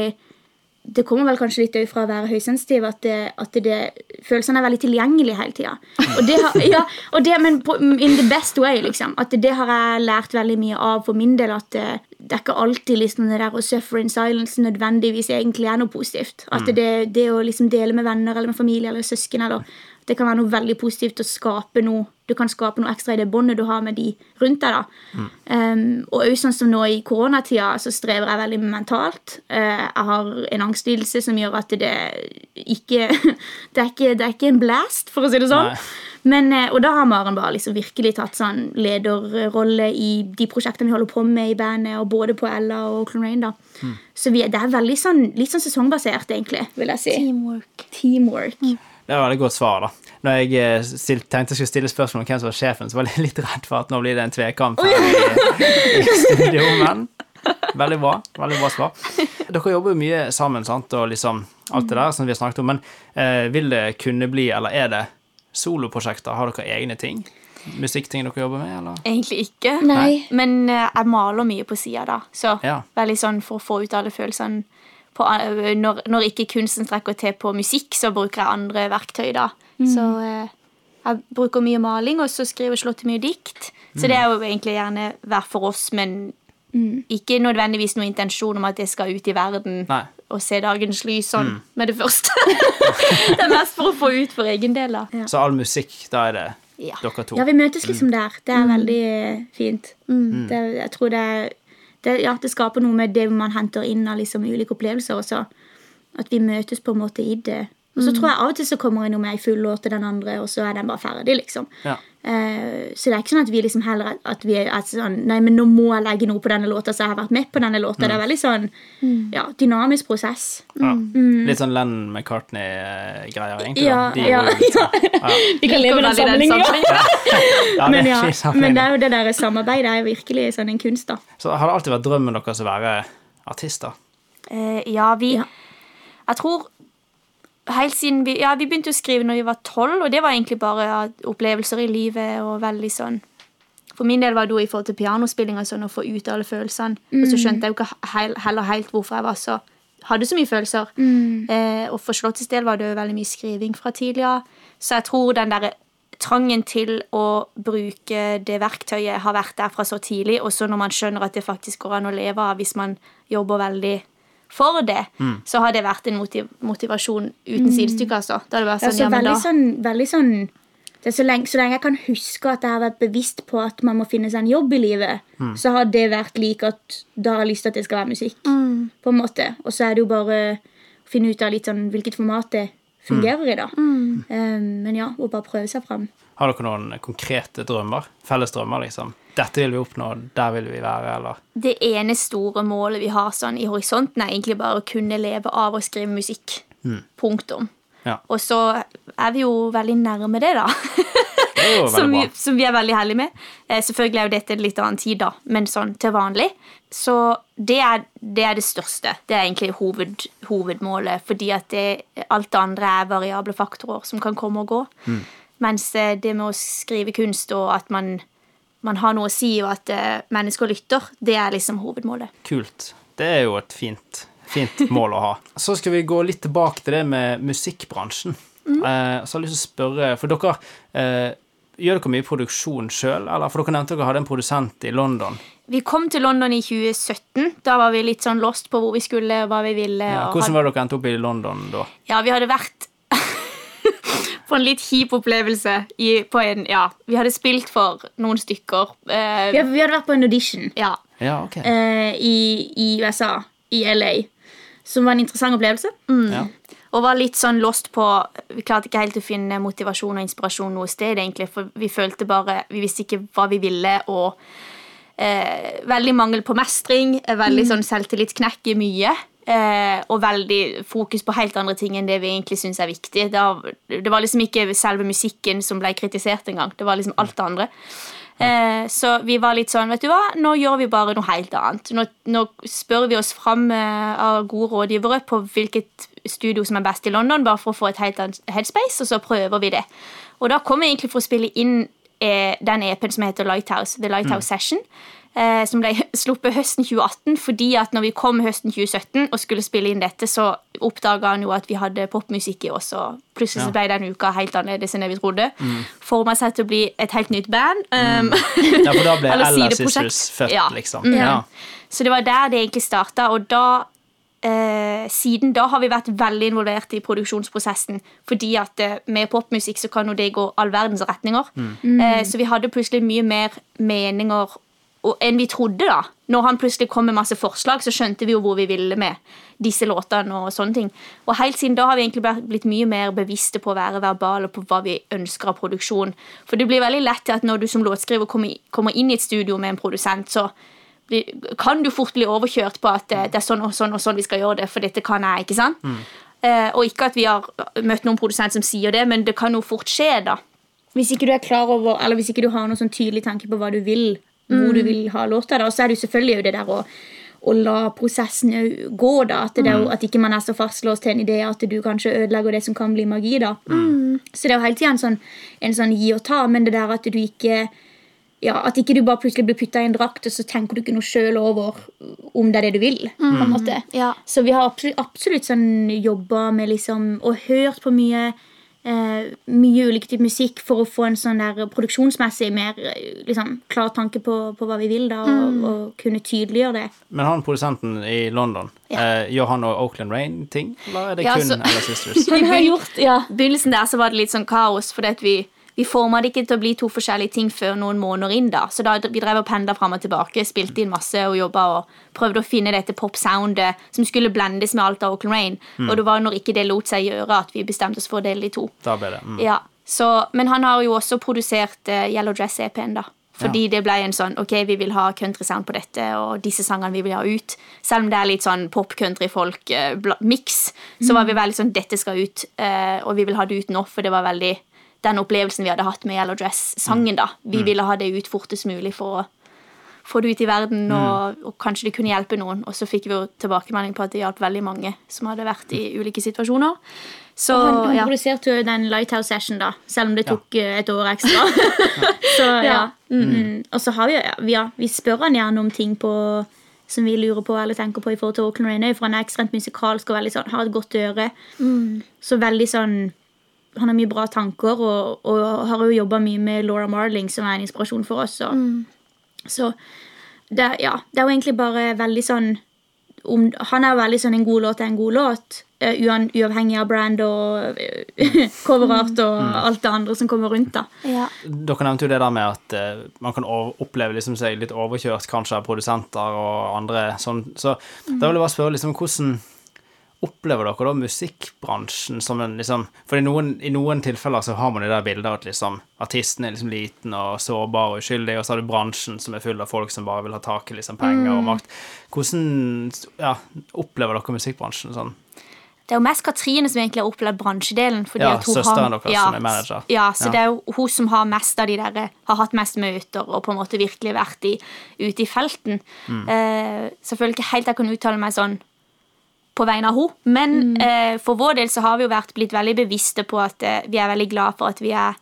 Det kommer vel kanskje litt fra å være høysensitiv at, det, at det, følelsene er veldig tilgjengelige hele tida. Og det har, ja, og det, men på, in the best way, liksom. At det har jeg lært veldig mye av for min del. At det, det er ikke alltid liksom det der å suffer in silence nødvendigvis egentlig er noe positivt. At det, det å liksom dele med venner eller med familie eller søsken eller det kan være noe veldig positivt å skape noe Du kan skape noe ekstra i det båndet du har med de rundt deg. da. Um, og også sånn som nå i koronatida så strever jeg veldig mentalt. Uh, jeg har en angstlidelse som gjør at det ikke Det er ikke, det er ikke en blast, for å si det sånn. Men, uh, og da har Maren bare liksom virkelig tatt sånn lederrolle i de prosjektene vi holder på med i bandet, og både på Ella og Clone Rain. da. Så vi, det er veldig sånn, litt sånn sesongbasert, egentlig, vil jeg si. Teamwork. Teamwork. Det var et godt svar, da. Når jeg eh, stilt, tenkte jeg skulle stille spørsmål om hvem som var sjefen, så var jeg litt redd for at nå blir det en tvekamp her i, i studio, men veldig bra. Veldig bra svar. Dere jobber jo mye sammen, sant, og liksom alt det der som vi har snakket om, men eh, vil det kunne bli, eller er det soloprosjekter? Har dere egne ting? Musikkting dere jobber med, eller? Egentlig ikke. Nei. Men eh, jeg maler mye på sida, da. Så Ja. veldig sånn for å få ut alle følelsene. På, eh, når, når ikke kunsten strekker til på musikk, så bruker jeg andre verktøy, da. Så eh, jeg bruker mye maling, og så skriver Slåtte mye dikt. Så det er jo egentlig gjerne hver for oss, men ikke nødvendigvis noen intensjon om at det skal ut i verden Nei. og se dagens lys sånn med det første. det er mest for å få ut for egen del, da. Så all musikk, da er det Ja. dere to? Ja, vi møtes liksom der. Det er veldig eh, fint. Det, jeg tror det, det, ja, det skaper noe med det man henter inn av liksom ulike opplevelser. Også. At vi møtes på en måte i det. Og så tror jeg av og til så kommer det noe med ei full låt til den andre, og så er den bare ferdig, liksom. Ja. Eh, så det er ikke sånn at vi liksom heller at- vi er sånn Nei, men nå må jeg legge noe på denne låta, så jeg har vært med på denne låta. Det er veldig sånn ja, dynamisk prosess. Ja. Litt sånn Lennon McCartney-greier, egentlig. Ja, da. De ja, sånn. Ja. Vi kan leve den sammenligninga. Ja, Men, ja, men det er jo det der samarbeidet er jo virkelig sånn en kunst, da. Så har det alltid vært drømmen deres å være artister? Eh, ja, vi Ja. Jeg tror Helt siden vi Ja, vi begynte å skrive når vi var tolv, og det var egentlig bare ja, opplevelser i livet og veldig sånn For min del var det jo i forhold til pianospilling og sånn å få ut alle følelsene. Og så skjønte jeg jo ikke heil, heller helt hvorfor jeg var så hadde så mye følelser. Eh, og for Slottets del var det jo veldig mye skriving fra tidligere. Så jeg tror den derre trangen til å bruke det verktøyet har vært der fra så tidlig, og så når man skjønner at det faktisk går an å leve av hvis man jobber veldig for det, så har det vært en motiv motivasjon uten sidestykke, altså. Da det bare Det er sånn, så ja, men veldig da sånn, veldig sånn det er så, lenge, så lenge jeg kan huske at jeg har vært bevisst på at man må finne seg en jobb i livet, så har det vært lik at da har jeg lyst til at det skal være musikk. på en måte. Og så er det jo bare å finne ut av litt sånn hvilket format det fungerer i. da. Um, men ja, å bare prøve seg fram. Har dere noen konkrete drømmer? Felles drømmer, liksom? Dette vil vi oppnå, der vil vi være, eller? Det ene store målet vi har sånn i horisonten, er egentlig bare å kunne leve av å skrive musikk. Punktum. Ja. Og så er vi jo veldig nærme det, da. Det er jo som, vi, som vi er veldig heldige med. Eh, selvfølgelig er jo dette en litt annen tid, da, men sånn til vanlig. Så det er det, er det største. Det er egentlig hoved, hovedmålet, fordi at det, alt det andre er variable faktorer som kan komme og gå. Mm. Mens eh, det med å skrive kunst og at man, man har noe å si, og at eh, mennesker lytter, det er liksom hovedmålet. Kult. Det er jo et fint, fint mål å ha. Så skal vi gå litt tilbake til det med musikkbransjen. Eh, så har jeg lyst til å spørre, for dere eh, Gjør dere mye produksjon sjøl, eller? For dere nevnte dere hadde en produsent i London. Vi kom til London i 2017. Da var vi litt sånn lost på hvor vi skulle, og hva vi ville. Ja, hvordan var det dere endte opp i London da? Ja, vi hadde vært på en litt kjip opplevelse i, på en Ja, vi hadde spilt for noen stykker. Eh, Vi, vi hadde vært på en audition ja. Ja, okay. eh, i, i USA, i LA, som var en interessant opplevelse. Ja. Og var litt sånn lost på Vi klarte ikke helt å finne motivasjon og inspirasjon noe sted, egentlig, for vi følte bare Vi visste ikke hva vi ville, og eh, veldig mangel på mestring, eh, veldig sånn selvtillitsknekk i mye. Eh, og veldig fokus på helt andre ting enn det vi egentlig syns er viktig. Det, var- liksom ikke selve musikken som ble kritisert engang. Det var liksom alt det andre. Eh, så vi var litt sånn, vet du hva, nå gjør vi bare noe helt annet. Nå, nå spør vi oss fram eh, av gode rådgivere på hvilket studio som er best i London, bare for å få et helt annet headspace, og så prøver vi det. Og da kom vi egentlig for å spille inn den EP-en som heter Lighthouse, The Lighthouse Session, eh, som ble sluppet høsten 2018, fordi at når vi kom høsten 2017 og skulle spille inn dette, så oppdaga han jo at vi hadde popmusikk i oss, og plutselig Ja. så ble den uka helt annerledes enn det vi trodde. Forma seg til å bli et helt nytt band. Um, ja, for da ble Ella. Sisters født, Ja. liksom. Ja. Så det var der det egentlig starta, og da eh, Siden da har vi vært veldig involvert i produksjonsprosessen. Fordi at eh, med popmusikk så kan jo det gå all verdens retninger. Eh, så vi hadde plutselig mye mer meninger og, enn vi trodde, da. Når han plutselig kom med masse forslag, så skjønte vi jo hvor vi ville med disse låtene. Og sånne ting. Og helt siden da har vi egentlig blitt mye mer bevisste på å være verbale på hva vi ønsker av produksjon. For det blir veldig lett til at når du som låtskriver kommer, kommer inn i et studio med en produsent, så kan du fort bli overkjørt på at eh, det er sånn og sånn og sånn vi skal gjøre det, for dette kan jeg, ikke sant? Eh, og ikke at vi har møtt noen produsent som sier det, men det kan jo fort skje, da. Hvis ikke du er klar over, eller hvis ikke du har noen sånn tydelig tanke på hva du vil, hvor du vil ha låta, da, så er det jo selvfølgelig jo det der å, å la prosessen gå, da. At, det er at ikke man er så fastlåst til en idé at du kanskje ødelegger det som kan bli magi, da. Så det er jo hele tida en sånn, en sånn gi og ta, men det der at du ikke ja, At ikke du bare plutselig blir putta i en drakt, og så tenker du ikke noe sjøl over om det er det du vil. på en måte. Ja. Så vi har absolutt, absolutt sånn jobba med liksom Og hørt på mye eh, mye ulik type musikk for å få en sånn der produksjonsmessig mer eh, liksom, klar tanke på, på hva vi vil, da, og, og kunne tydeliggjøre det. Men han produsenten i London, eh, gjør han noe Oakland Rain-ting? Eller er det Ja, kun så- Ella Sisters? Han har gjort, ja. I begynnelsen der så var det litt sånn kaos, fordi at vi, vi forma det ikke til å bli to forskjellige ting før noen måneder inn. da. Så da vi drev og pendla fram og tilbake, spilte inn masse og jobba og prøvde å finne dette pop-soundet som skulle blendes med alt av Auckland Rain. Og det var når ikke det lot seg gjøre, at vi bestemte oss for å dele de to. Da ble det mm. Ja, så, Men han har jo også produsert uh, Yellow Dress-EP-en, da. Fordi det ble en sånn Ok, vi vil ha country sound på dette, og disse sangene vi vil ha ut. Selv om det er litt sånn pop-country-folk-miks, så var vi veldig sånn Dette skal ut, uh, og vi vil ha det ut nå, for det var veldig den opplevelsen vi hadde hatt med Yellow Dress-sangen. da. Vi ville ha det ut fortest mulig for å få det ut i verden, og, og kanskje det kunne hjelpe noen. Og så fikk vi jo tilbakemelding på at det hjalp veldig mange som hadde vært i ulike situasjoner. Så Han, han ja. produserte jo den Lighthouse Session, da, selv om det tok ja. et år ekstra. så ja. Mm, -hmm. Og så har vi, ja, vi, ja, vi spør han gjerne om ting på som vi lurer på eller tenker på i forhold til Auckland Rain, for han er ekstremt musikalsk og veldig sånn, har et godt øre. Så veldig sånn Han har mye bra tanker og, og har jo jobba mye med Laura Marling, som er en inspirasjon for oss. Og, Så det, ja, det er jo egentlig bare veldig sånn om, Han er jo veldig sånn en god låt er en god låt, uh, uavhengig av brand og uh, coverart og alt det andre som kommer rundt. da. Ja. Dere nevnte jo det der med at uh, man kan oppleve liksom seg litt overkjørt kanskje av produsenter og andre sånn. Så da vil jeg bare spørre liksom hvordan opplever dere da musikkbransjen som en liksom For i noen, i noen tilfeller så har man det der bildet at liksom artisten er liksom liten og sårbar og uskyldig, og så har du bransjen som er full av folk som bare vil ha tak i liksom penger og makt. Hvordan ja, opplever dere musikkbransjen sånn? det er jo mest Katrine som egentlig har opplevd bransjedelen. fordi Ja, søsteren deres ja, som er manager. Ja, så Ja. det er jo hun som har mest av de der, har hatt mest møter og på en måte virkelig vært i, ute i felten. Mm. Uh, selvfølgelig ikke helt jeg kan uttale meg sånn på vegne av henne, men eh, for vår del så har vi jo vært blitt veldig bevisste på at eh, vi er veldig glad for at vi er,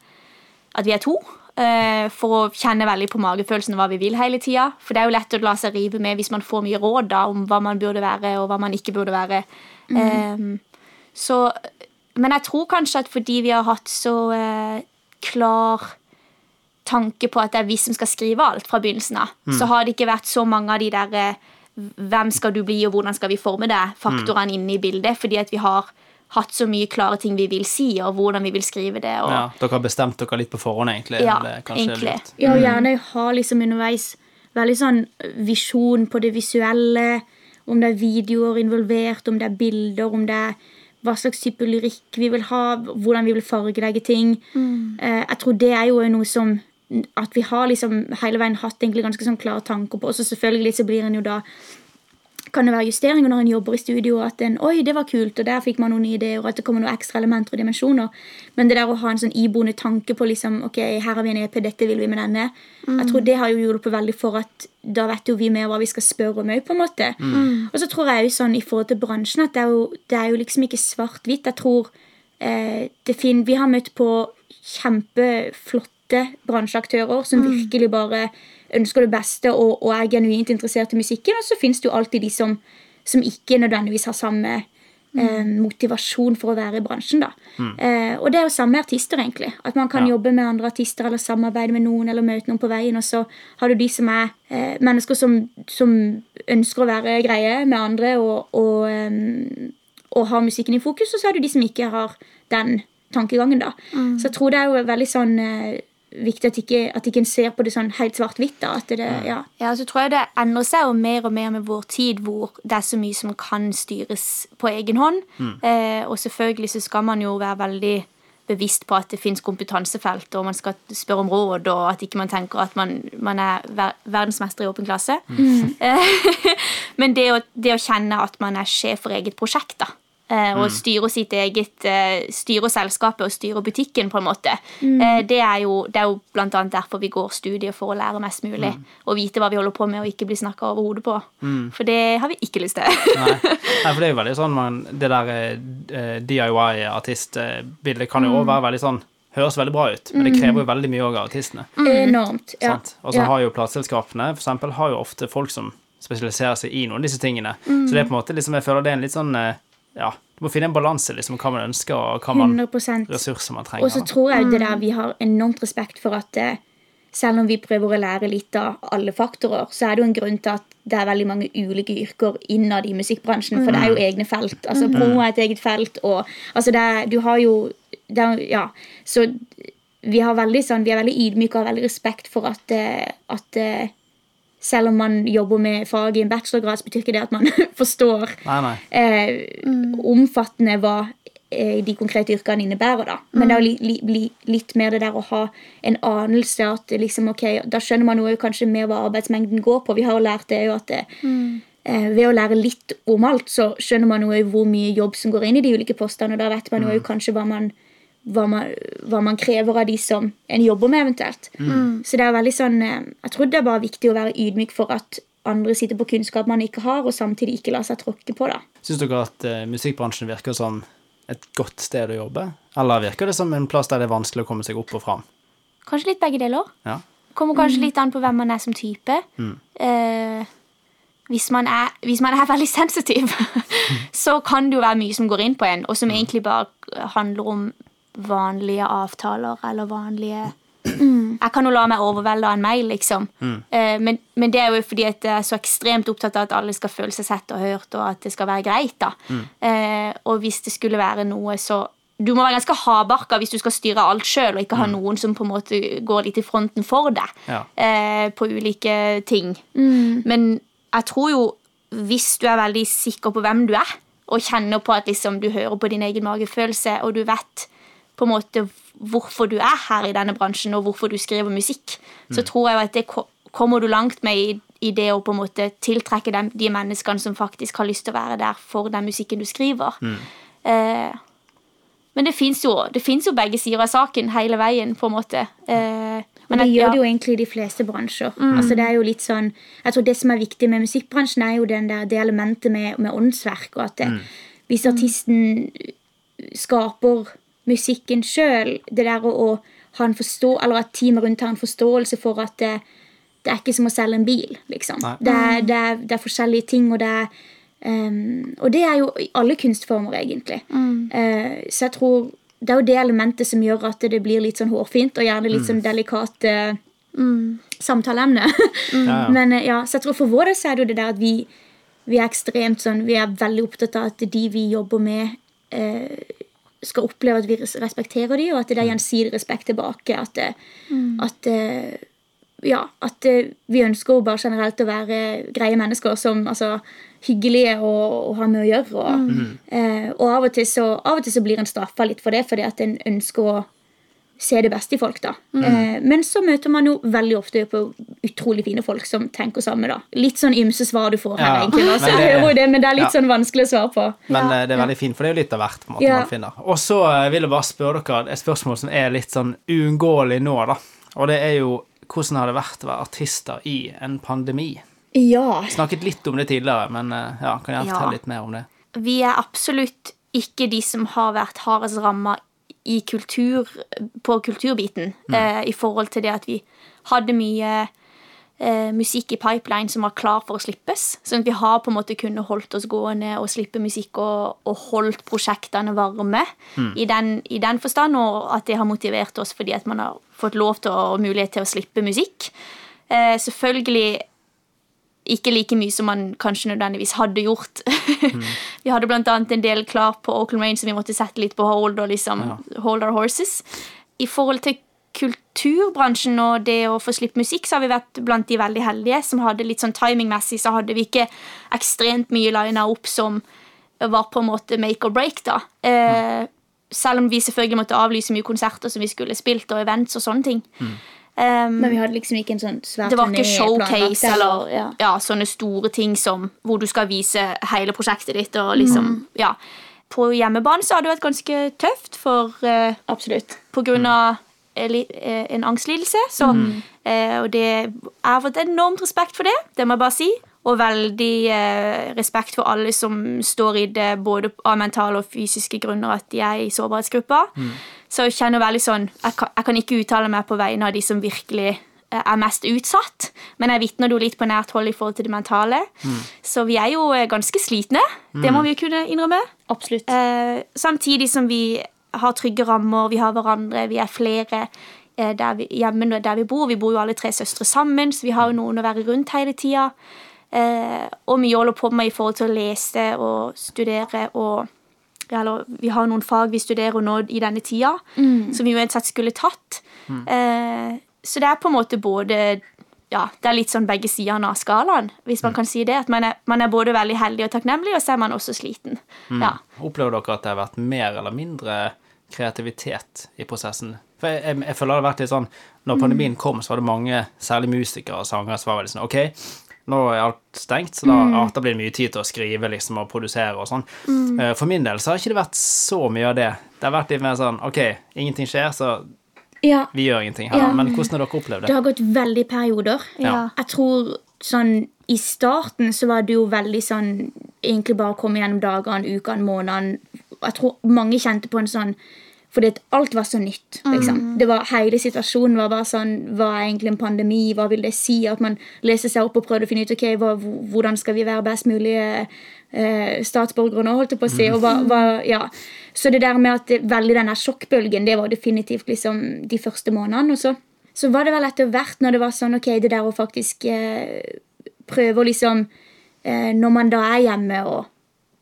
at vi er to. eh, for å kjenne veldig på magefølelsen hva vi vil hele tida. For det er jo lett å la seg rive med hvis man får mye råd da, om hva man burde være, og hva man ikke burde være. Eh, så, men jeg tror kanskje at fordi vi har hatt så eh, klar tanke på at det er vi som skal skrive alt fra begynnelsen av, så har det ikke vært så mange av de der eh, hvem skal du bli, og hvordan skal vi forme det, faktorene inne i bildet, fordi at vi har hatt så mye klare ting vi vil si, og hvordan vi vil skrive det. Og, Ja, dere har bestemt dere litt på forhånd, egentlig. Ja, egentlig. Ja, og gjerne ha liksom underveis veldig sånn visjon på det visuelle. Om det er videoer involvert, om det er bilder, om det er hva slags type lyrikk vi vil ha, hvordan vi vil fargelegge ting. Mm. jeg tror det er jo noe som at vi har liksom hele veien hatt egentlig ganske sånn klare tanker på. Og så selvfølgelig så blir en jo da kan det være justeringer når en jobber i studio, at en, oi, det var kult, og der fikk man noen ideer, og at det kommer noen ekstra elementer og dimensjoner. Men det der å ha en sånn iboende tanke på liksom, ok, her har vi en EP, dette vil vi med denne, jeg tror det har jo hjulpet veldig for at da vet jo vi mer hva vi skal spørre om òg, på en måte. Og så tror jeg jo sånn i forhold til bransjen at det er jo, det er jo liksom ikke svart-hvitt. Jeg tror eh, det fin Vi har møtt på kjempeflotte bransjeaktører som virkelig bare ønsker det beste og, og er genuint interessert i musikken. Og så finnes det jo alltid de som, som ikke nødvendigvis har samme eh, motivasjon for å være i bransjen. da. Eh, og det er jo samme artister, egentlig. At man kan Ja. jobbe med andre artister eller samarbeide med noen eller møte noen på veien. Og så har du de som er eh, mennesker som, som ønsker å være greie med andre og, og, eh, og har musikken i fokus, og så er det de som ikke har den tankegangen. da. Så jeg tror det er jo veldig sånn eh, viktig at ikke, at ikke en ser på det sånn helt svart-hvitt. det, ja. Ja, så tror jeg det endrer seg jo mer og mer med vår tid, hvor det er så mye som kan styres på egen hånd. Eh, og selvfølgelig så skal man jo være veldig bevisst på at det fins kompetansefelt, og man skal spørre om råd, og at ikke man tenker at man, man er ver verdensmester i åpen klasse. Mm. Men det å, det å kjenne at man er sjef for eget prosjekt, da. Eh, Og styre sitt eget eh, Styre selskapet og styre butikken, på en måte. Mm. Det er jo, det er jo blant annet derfor vi går studiet, for å lære mest mulig. Og vite hva vi holder på med, og ikke bli snakka over hodet på. For det har vi ikke lyst til. Nei. Nei, for det er jo veldig sånn man, Det der eh, DIY-artistbildet kan jo Mm. også være veldig sånn Høres veldig bra ut, men det krever jo veldig mye òg av artistene. Enormt. Ja. Og så Ja. har jo plateselskapene for eksempel, har jo ofte folk som spesialiserer seg i noen av disse tingene. Mm. Så det er på en måte liksom, jeg føler det er en litt sånn eh, Ja, du må finne en balanse, liksom, hva man ønsker, og hva man, 100 ressurser man trenger. Og så tror jeg det der vi har enormt respekt for at eh, selv om vi prøver å lære litt av alle faktorer, så er det jo en grunn til at det er veldig mange ulike yrker innad i musikkbransjen. For det er jo egne felt. Altså Promo er et eget felt, og altså det er, du har jo det er, Ja. Så vi, har veldig sånn, vi er veldig ydmyke og har veldig respekt for at, eh, at eh, selv om man jobber med fag i en bachelorgrad, så betyr ikke det at man forstår Nei, nei. eh, omfattende hva eh, de konkrete yrkene innebærer. da. Men det er jo li, li, li, litt mer det der å ha en anelse at liksom, ok, da skjønner man jo kanskje mer hva arbeidsmengden går på. Vi har jo lært det jo at det, eh, ved å lære litt om alt, så skjønner man jo hvor mye jobb som går inn i de ulike postene, og da vet man jo kanskje hva man, hva man, hva man krever av de som en jobber med, eventuelt. Så det er veldig sånn eh, Jeg tror det er bare viktig å være ydmyk for at andre sitter på kunnskap man ikke har, og samtidig ikke lar seg tråkke på. da. Syns dere at uh, musikkbransjen virker som et godt sted å jobbe? Eller virker det som en plass der det er vanskelig å komme seg opp og fram? Kanskje litt begge deler. Ja. Kommer kanskje litt an på hvem man er som type. Eh, hvis, man er, hvis man er veldig sensitiv, så kan det jo være mye som går inn på en, og som egentlig bare handler om vanlige avtaler eller vanlige Jeg kan jo la meg overvelde av en mail, liksom. Mm. men, men det er jo fordi at jeg er så ekstremt opptatt av at alle skal føle seg sett og hørt, og at det skal være greit. da. Mm. og hvis det skulle være noe, så du må være ganske hardbarka hvis du skal styre alt sjøl, og ikke ha noen som på en måte går litt i fronten for deg Ja. eh, på ulike ting. Men jeg tror jo, hvis du er veldig sikker på hvem du er, og kjenner på at liksom, du hører på din egen magefølelse, og du vet på en måte hvorfor du er her i denne bransjen, og hvorfor du skriver musikk, så tror jeg at det kommer du langt med i, i det å på en måte tiltrekke dem, de menneskene som faktisk har lyst til å være der for den musikken du skriver. Eh, men det fins jo, jo begge sider av saken hele veien, på en måte. Eh, men det gjør det jo egentlig i de fleste bransjer. Altså det er jo litt sånn, jeg tror Det som er viktig med musikkbransjen, er jo den der, det elementet med, med åndsverk. og at det, Hvis artisten skaper musikken sjøl, det der å, å ha en forstå, eller at teamet rundt har en forståelse for at det, det er ikke som å selge en bil. liksom. Det er, det, er, det er forskjellige ting, og det er um, Og det er jo i alle kunstformer, egentlig. Eh, så jeg tror det er jo det elementet som gjør at det blir litt sånn hårfint, og gjerne litt sånn delikat eh, samtaleemne. Ja, ja. Men eh, ja, så jeg tror for vår del så er det jo det der at vi, vi er ekstremt sånn Vi er veldig opptatt av at de vi jobber med, eh, skal oppleve at vi respekterer de, og at det er gjensidig respekt tilbake. At, mm. at eh, ja, at vi ønsker jo bare generelt å være greie mennesker som altså, hyggelige og, og har med å gjøre. Og, eh, og av, og til så, av og til så blir en straffa litt for det, fordi at en ønsker å se det beste i folk. da. Eh, men så møter man jo veldig ofte på utrolig fine folk som tenker samme. da. Litt sånn ymse svar du får her, Ja, egentlig. da, så men jeg det- hører jo det, Men det er litt Ja. sånn vanskelig å svare på. Men Ja, eh, det er veldig fint, for det er jo litt av hvert på en måte Ja. man finner. Og så eh, vil jeg bare spørre dere et spørsmål som er litt sånn uunngåelig nå, da. Og det er jo hvordan har det vært å være artister i en pandemi? Ja. Snakket litt om det tidligere, men ja, kan jeg Ja. fortelle litt mer om det? Vi er absolutt ikke de som har vært hardest ramma i kultur, på kulturbiten, eh, i forhold til det at vi hadde mye eh, musikk i pipeline som var klar for å slippes. Sånn at vi har på en måte kunnet holdt oss gående og slippe musikk og, og holdt prosjektene varme i, den, i den forstand, og at det har motivert oss fordi at man har fått lov til og mulighet til å slippe musikk. Eh, selvfølgelig ikke like mye som man kanskje nødvendigvis hadde gjort. vi hadde annet en del klar på Oakland Rain som vi måtte sette litt på hold og liksom hold our horses. I forhold til kulturbransjen og det å få slippe musikk, så har vi vært blant de veldig heldige som hadde litt sånn timingmessig, så hadde vi ikke ekstremt mye lina opp som var på en måte make or break, da. Eh, selv om vi selvfølgelig måtte avlyse mye konserter som vi skulle spilt, og events og sånne ting. Um, Men vi hadde liksom ikke en sånn svær det var ikke showcase planlagt, eller ja. ja, sånne store ting som hvor du skal vise hele prosjektet ditt. og liksom, ja. På hjemmebane så har det vært ganske tøft, for uh, Absolutt. på grunn av eh, en angstlidelse. Så, eh, og det jeg har fått enormt respekt for det, det må jeg bare si. Og veldig uh, respekt for alle som står i det, både av mentale og fysiske grunner, at de er i sårbarhetsgruppa. Så jeg kjenner veldig sånn jeg kan, jeg kan ikke uttale meg på vegne av de som virkelig eh, er mest utsatt, men jeg vitner jo litt på nært hold i forhold til det mentale. Så vi er jo eh, ganske slitne. Det må vi jo kunne innrømme. Absolutt. Eh, samtidig som vi har trygge rammer, vi har hverandre, vi er flere eh, der vi, hjemme der vi bor. Vi bor jo alle tre søstre sammen, så vi har jo noen å være rundt hele tida. Eh, og mye holder på med i forhold til å lese og studere og eller vi har noen fag vi studerer nå i denne tida, som vi uansett skulle tatt. Eh, så det er på en måte både ja, det er litt sånn begge sidene av skalaen, hvis man kan si det. At man er, man er både veldig heldig og takknemlig, og så er man også sliten. Ja. Opplever dere at det har vært mer eller mindre kreativitet i prosessen? For jeg, jeg, jeg føler det har vært litt sånn Når pandemien kom, så var det mange, særlig musikere og sangere, som var veldig sånn OK, nå er alt stengt, så da, ja, da blir det mye tid til å skrive liksom, og produsere og sånn. Eh, For min del så har ikke det vært så mye av det. Det har vært litt mer sånn OK, ingenting skjer, så Ja, vi gjør ingenting her. Ja. Men hvordan har dere opplevd det det? har gått veldig perioder. Jeg tror sånn i starten så var det jo veldig sånn Egentlig bare å komme gjennom dagene, ukene, månedene. Jeg tror mange kjente på en sånn fordi alt var så nytt. liksom. Det var, hele situasjonen var bare sånn Hva er egentlig en pandemi? Hva vil det si? At man leser seg opp og prøver å finne ut ok, hva, hvordan skal vi være best mulige eh, statsborgere nå, holdt jeg på å si. Og hva, hva, ja. Så det der med at det, veldig den der sjokkbølgen, det var definitivt liksom de første månedene. Og så, så var det vel etter hvert, når det var sånn ok, det der å faktisk eh, prøve å liksom eh, Når man da er hjemme og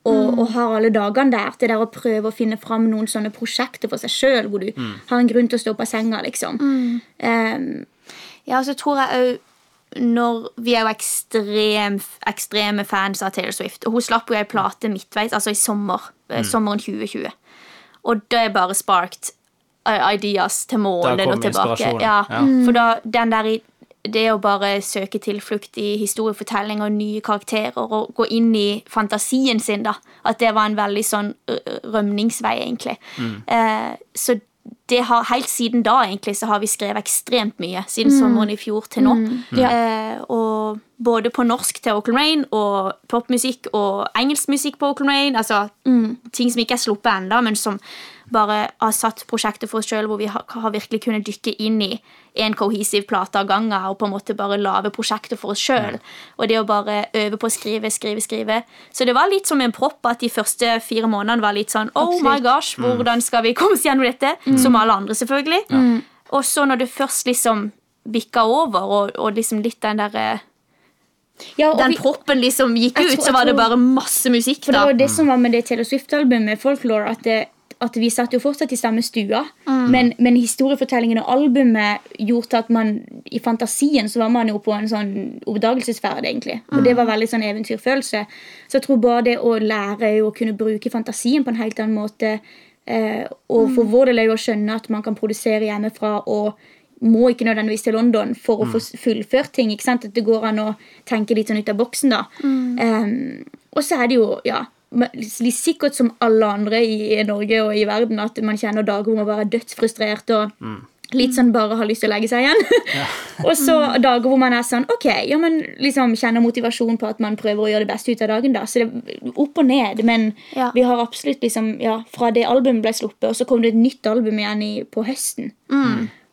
og, og har alle dagene der. til der å prøve å finne fram noen sånne prosjekter for seg sjøl, hvor du har en grunn til å stå på senga, liksom. Em, Ja, og så tror jeg òg når Vi er jo ekstrem, ekstreme fans av Taylor Swift. Og hun slapp jo ei plate midtveis, altså i sommer. Mm. Sommeren 2020. Og det er bare sparked eh, ideas til morgenen og tilbake. Ja, ja. For da, den der i det å bare søke tilflukt i historiefortelling og nye karakterer og gå inn i fantasien sin, da, at det var en veldig sånn rømningsvei, egentlig. Eh, så det har, helt siden da egentlig så har vi skrevet ekstremt mye, siden sommeren i fjor til nå. Eh, og både på norsk til Oakland Rain og popmusikk og engelsk musikk på Oakland Rain. Altså ting som ikke er sluppet ennå, men som bare har satt prosjektet for oss sjøl, hvor vi har, har virkelig kunnet dykke inn i en kohesiv plate av gangen og på en måte bare lage prosjektet for oss sjøl. Og det å bare øve på å skrive, skrive, skrive. Så det var litt som en propp at de første fire månedene var litt sånn Oh my gosh, hvordan skal vi komme oss gjennom dette? Som alle andre, selvfølgelig. Og så når det først liksom bikka over, og, og liksom litt den derre Ja, og Den vi- proppen liksom gikk ut, tror- så var var det bare masse musikk, For det var det som var med det Taylor Swift-albumet, Folklore, at, det, at vi satt jo fortsatt i samme stua. Men, men historiefortellingen og albumet gjorde at man i fantasien så var man jo på en sånn oppdagelsesferd, egentlig. Og det var veldig sånn eventyrfølelse. Så jeg tror bare det å lære å kunne bruke fantasien på en helt annen måte, eh, og for vår del er jo å skjønne at man kan produsere hjemmefra og må ikke nødvendigvis til London for å få fullført ting. ikke sant? At det går an å tenke litt sånn ut av boksen. da. Um, og så er det jo ja, sikkert som alle andre i, Norge og i verden at man kjenner dager hvor man bare er dødsfrustrert og litt sånn bare har lyst til å legge seg igjen. og så dager hvor man er sånn ok, ja, men liksom kjenner motivasjon på at man prøver å gjøre det beste ut av dagen. da, Så det er opp og ned. Men Ja. vi har absolutt liksom, ja, fra det albumet ble sluppet, og så kom det et nytt album igjen i, på høsten.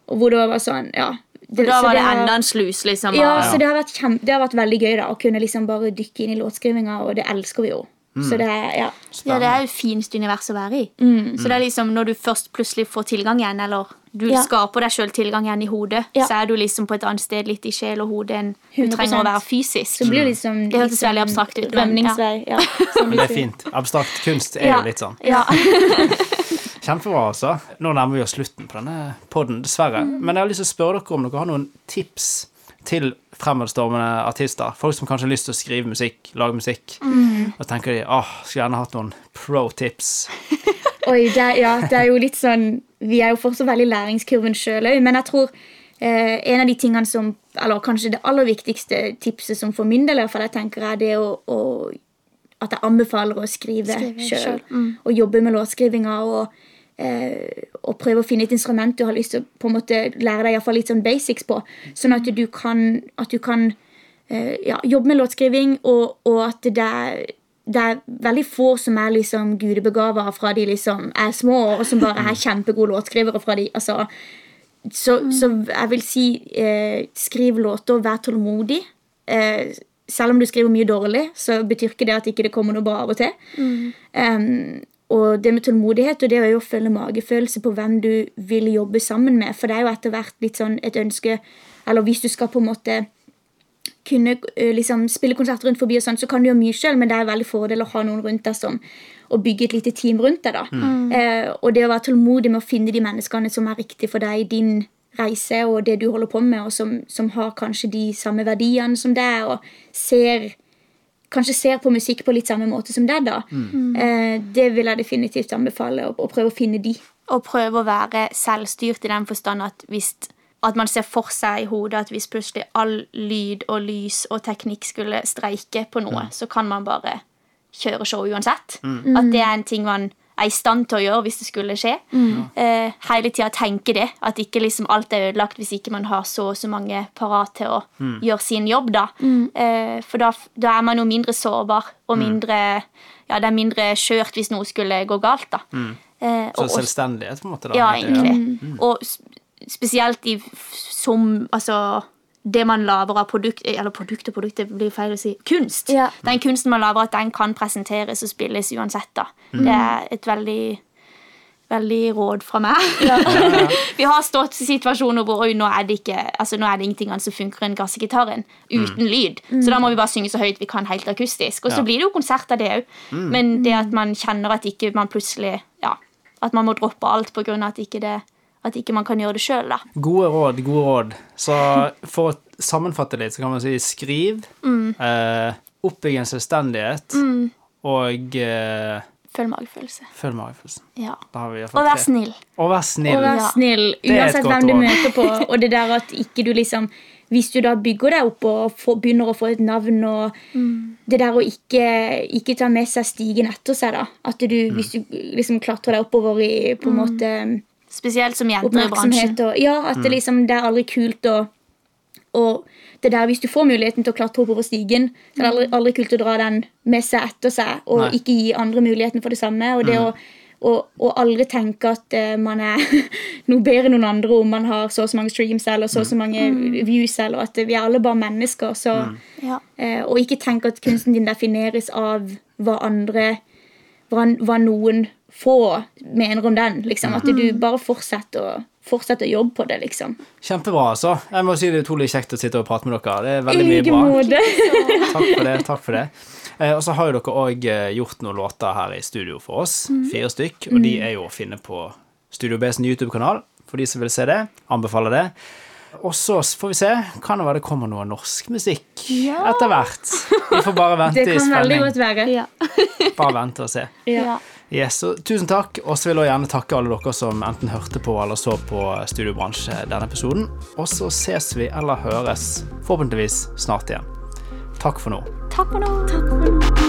Og hvor det var sånn, ja. Det, Da var det det enda en slus, liksom. ja, ja. så det har, vært kjem, det har vært veldig gøy da, å kunne liksom bare dykke inn i låtskrivinga, og det elsker vi jo. Så det, ja. Ja, det er jo fint univers å være i. Så det er liksom når du først plutselig får tilgang igjen, eller du Mm. Ja. skaper deg sjøl tilgang igjen i hodet, Ja. så er du liksom på et annet sted litt i sjel og hode enn du 100%. trenger å være fysisk. Så blir det liksom Det hørtes sånn veldig abstrakt ut, Rømningsvei. Ja. Men det er fint. Abstrakt kunst er Ja. jo litt sånn. Ja. Kjempebra, altså. Nå nærmer vi oss slutten på denne podden, dessverre. Men jeg har lyst til å spørre dere om dere har noen tips til fremadstormende artister. Folk som kanskje har lyst til å skrive musikk, lage musikk. Og tenker de åh, skulle gjerne hatt noen pro tips. Oi, det, ja, det er jo litt sånn Vi er jo fortsatt veldig i læringskurven sjøl òg, men jeg tror eh, en av de tingene som Eller kanskje det aller viktigste tipset som for min del iallfall, jeg tenker er det å, å At jeg anbefaler å skrive sjøl. selv, Og jobbe med låtskrivinga og, og prøve å finne et instrument du har lyst til å på en måte lære deg litt sånn basics på. Sånn at du kan, at du kan eh, ja, jobbe med låtskriving, og, og at det er det er veldig få som er liksom gudebegava fra de liksom er små, og som bare er kjempegode låtskrivere fra de altså, så, så jeg vil si eh, skriv låter, vær tålmodig. Eh, selv om du skriver mye dårlig, så betyr ikke det at ikke det kommer noe bra av og til. Um, og det med tålmodighet og det er jo å følge magefølelse på hvem du vil jobbe sammen med. For det er jo etter hvert litt sånn et ønske Eller hvis du skal på en måte kunne liksom spille konserter rundt forbi, og sånn, så kan du gjøre mye sjøl, men det er veldig fordel å ha noen rundt deg som og bygge et lite team rundt deg. da. Eh, og det å være tålmodig med å finne de menneskene som er riktige for deg i din reise og det du holder på med, og som, som har kanskje de samme verdiene som deg, og ser kanskje ser på musikk på litt samme måte som deg, da. Eh, det vil jeg definitivt anbefale, å, å prøve å finne de. Og prøve å være selvstyrt i den forstand at hvis at man ser for seg i hodet at hvis plutselig all lyd og lys og teknikk skulle streike på noe, så kan man bare kjøre show uansett. At det er en ting man er i stand til å gjøre hvis det skulle skje. Eh, hele tida tenke det. At ikke liksom alt er ødelagt hvis ikke man har så og så mange parat til å gjøre sin jobb. da. Eh, for da, da er man jo mindre sårbar, og mindre ja, det er mindre skjørt hvis noe skulle gå galt. da. Eh, Så og selvstendighet, på en måte. da. ja, egentlig. Og spesielt i som Altså det man lager av produkt Eller produkt og produkt, det blir feil å si. Kunst. Ja. Den kunsten man lager, at den kan presenteres og spilles uansett. da. Det er et veldig Veldig råd fra meg. Vi har stått i situasjoner hvor oi, nå er det ikke Altså, nå er det ingenting annet som funker enn gassgitaren uten lyd. Så da må vi bare synge så høyt vi kan, helt akustisk. Og så Ja. blir det jo konsert av det òg. Men det at man kjenner at ikke man plutselig Ja, at man må droppe alt av at ikke det at ikke man kan gjøre det sjøl, da. Gode råd, gode råd. Så for å sammenfatte litt, så kan man si skriv, Mm. eh, oppbygg en selvstendighet, og eh, Følg magefølelse. følg magefølelsen. Ja. Da har vi Og vær snill. Og vær snill. Og vær Ja. snill er et uansett hvem du råd. møter på. Og det der at ikke du liksom hvis du da bygger deg opp og får, begynner å få et navn og Det der å ikke, ikke ta med seg stigen etter seg, da. At du, hvis du liksom klatrer deg oppover i på en måte Spesielt som jenter i bransjen. og Ja, at det liksom Det er aldri kult å og det der, Hvis du får muligheten til å klatre oppover stigen, så er det aldri, aldri kult å dra den med seg etter seg og Nei. ikke gi andre muligheten for det samme. Og det å, å, å aldri tenke at uh, man er noe bedre enn noen andre om man har så og så mange streams eller så og så mange views, eller at vi er alle bare mennesker. Så, mm. uh, og ikke tenke at kunsten din defineres av hva andre hva, hva noen få mener om den. liksom. At du bare fortsetter å, fortsetter å jobbe på det, liksom. Kjempebra, altså. Jeg må si Det er utrolig kjekt å sitte og prate med dere. Det er veldig mye bra. måte. Takk for det. takk for det. Eh, og så har jo dere òg gjort noen låter her i studio for oss. Fire stykk. Og de er jo å finne på Studio B's YouTube-kanal, for de som vil se det. Anbefaler det. Og så får vi se. Kan det være det kommer noe norsk musikk etter hvert. Vi får bare vente Det i kan veldig spenning. godt være. Ja. Bare vente og se. Ja. Yes, så tusen takk, og så vil jeg gjerne takke alle dere som enten hørte på eller så på Studiobransje denne episoden. Og så ses vi eller høres forhåpentligvis snart igjen. Takk for nå. Takk for nå. Takk for nå.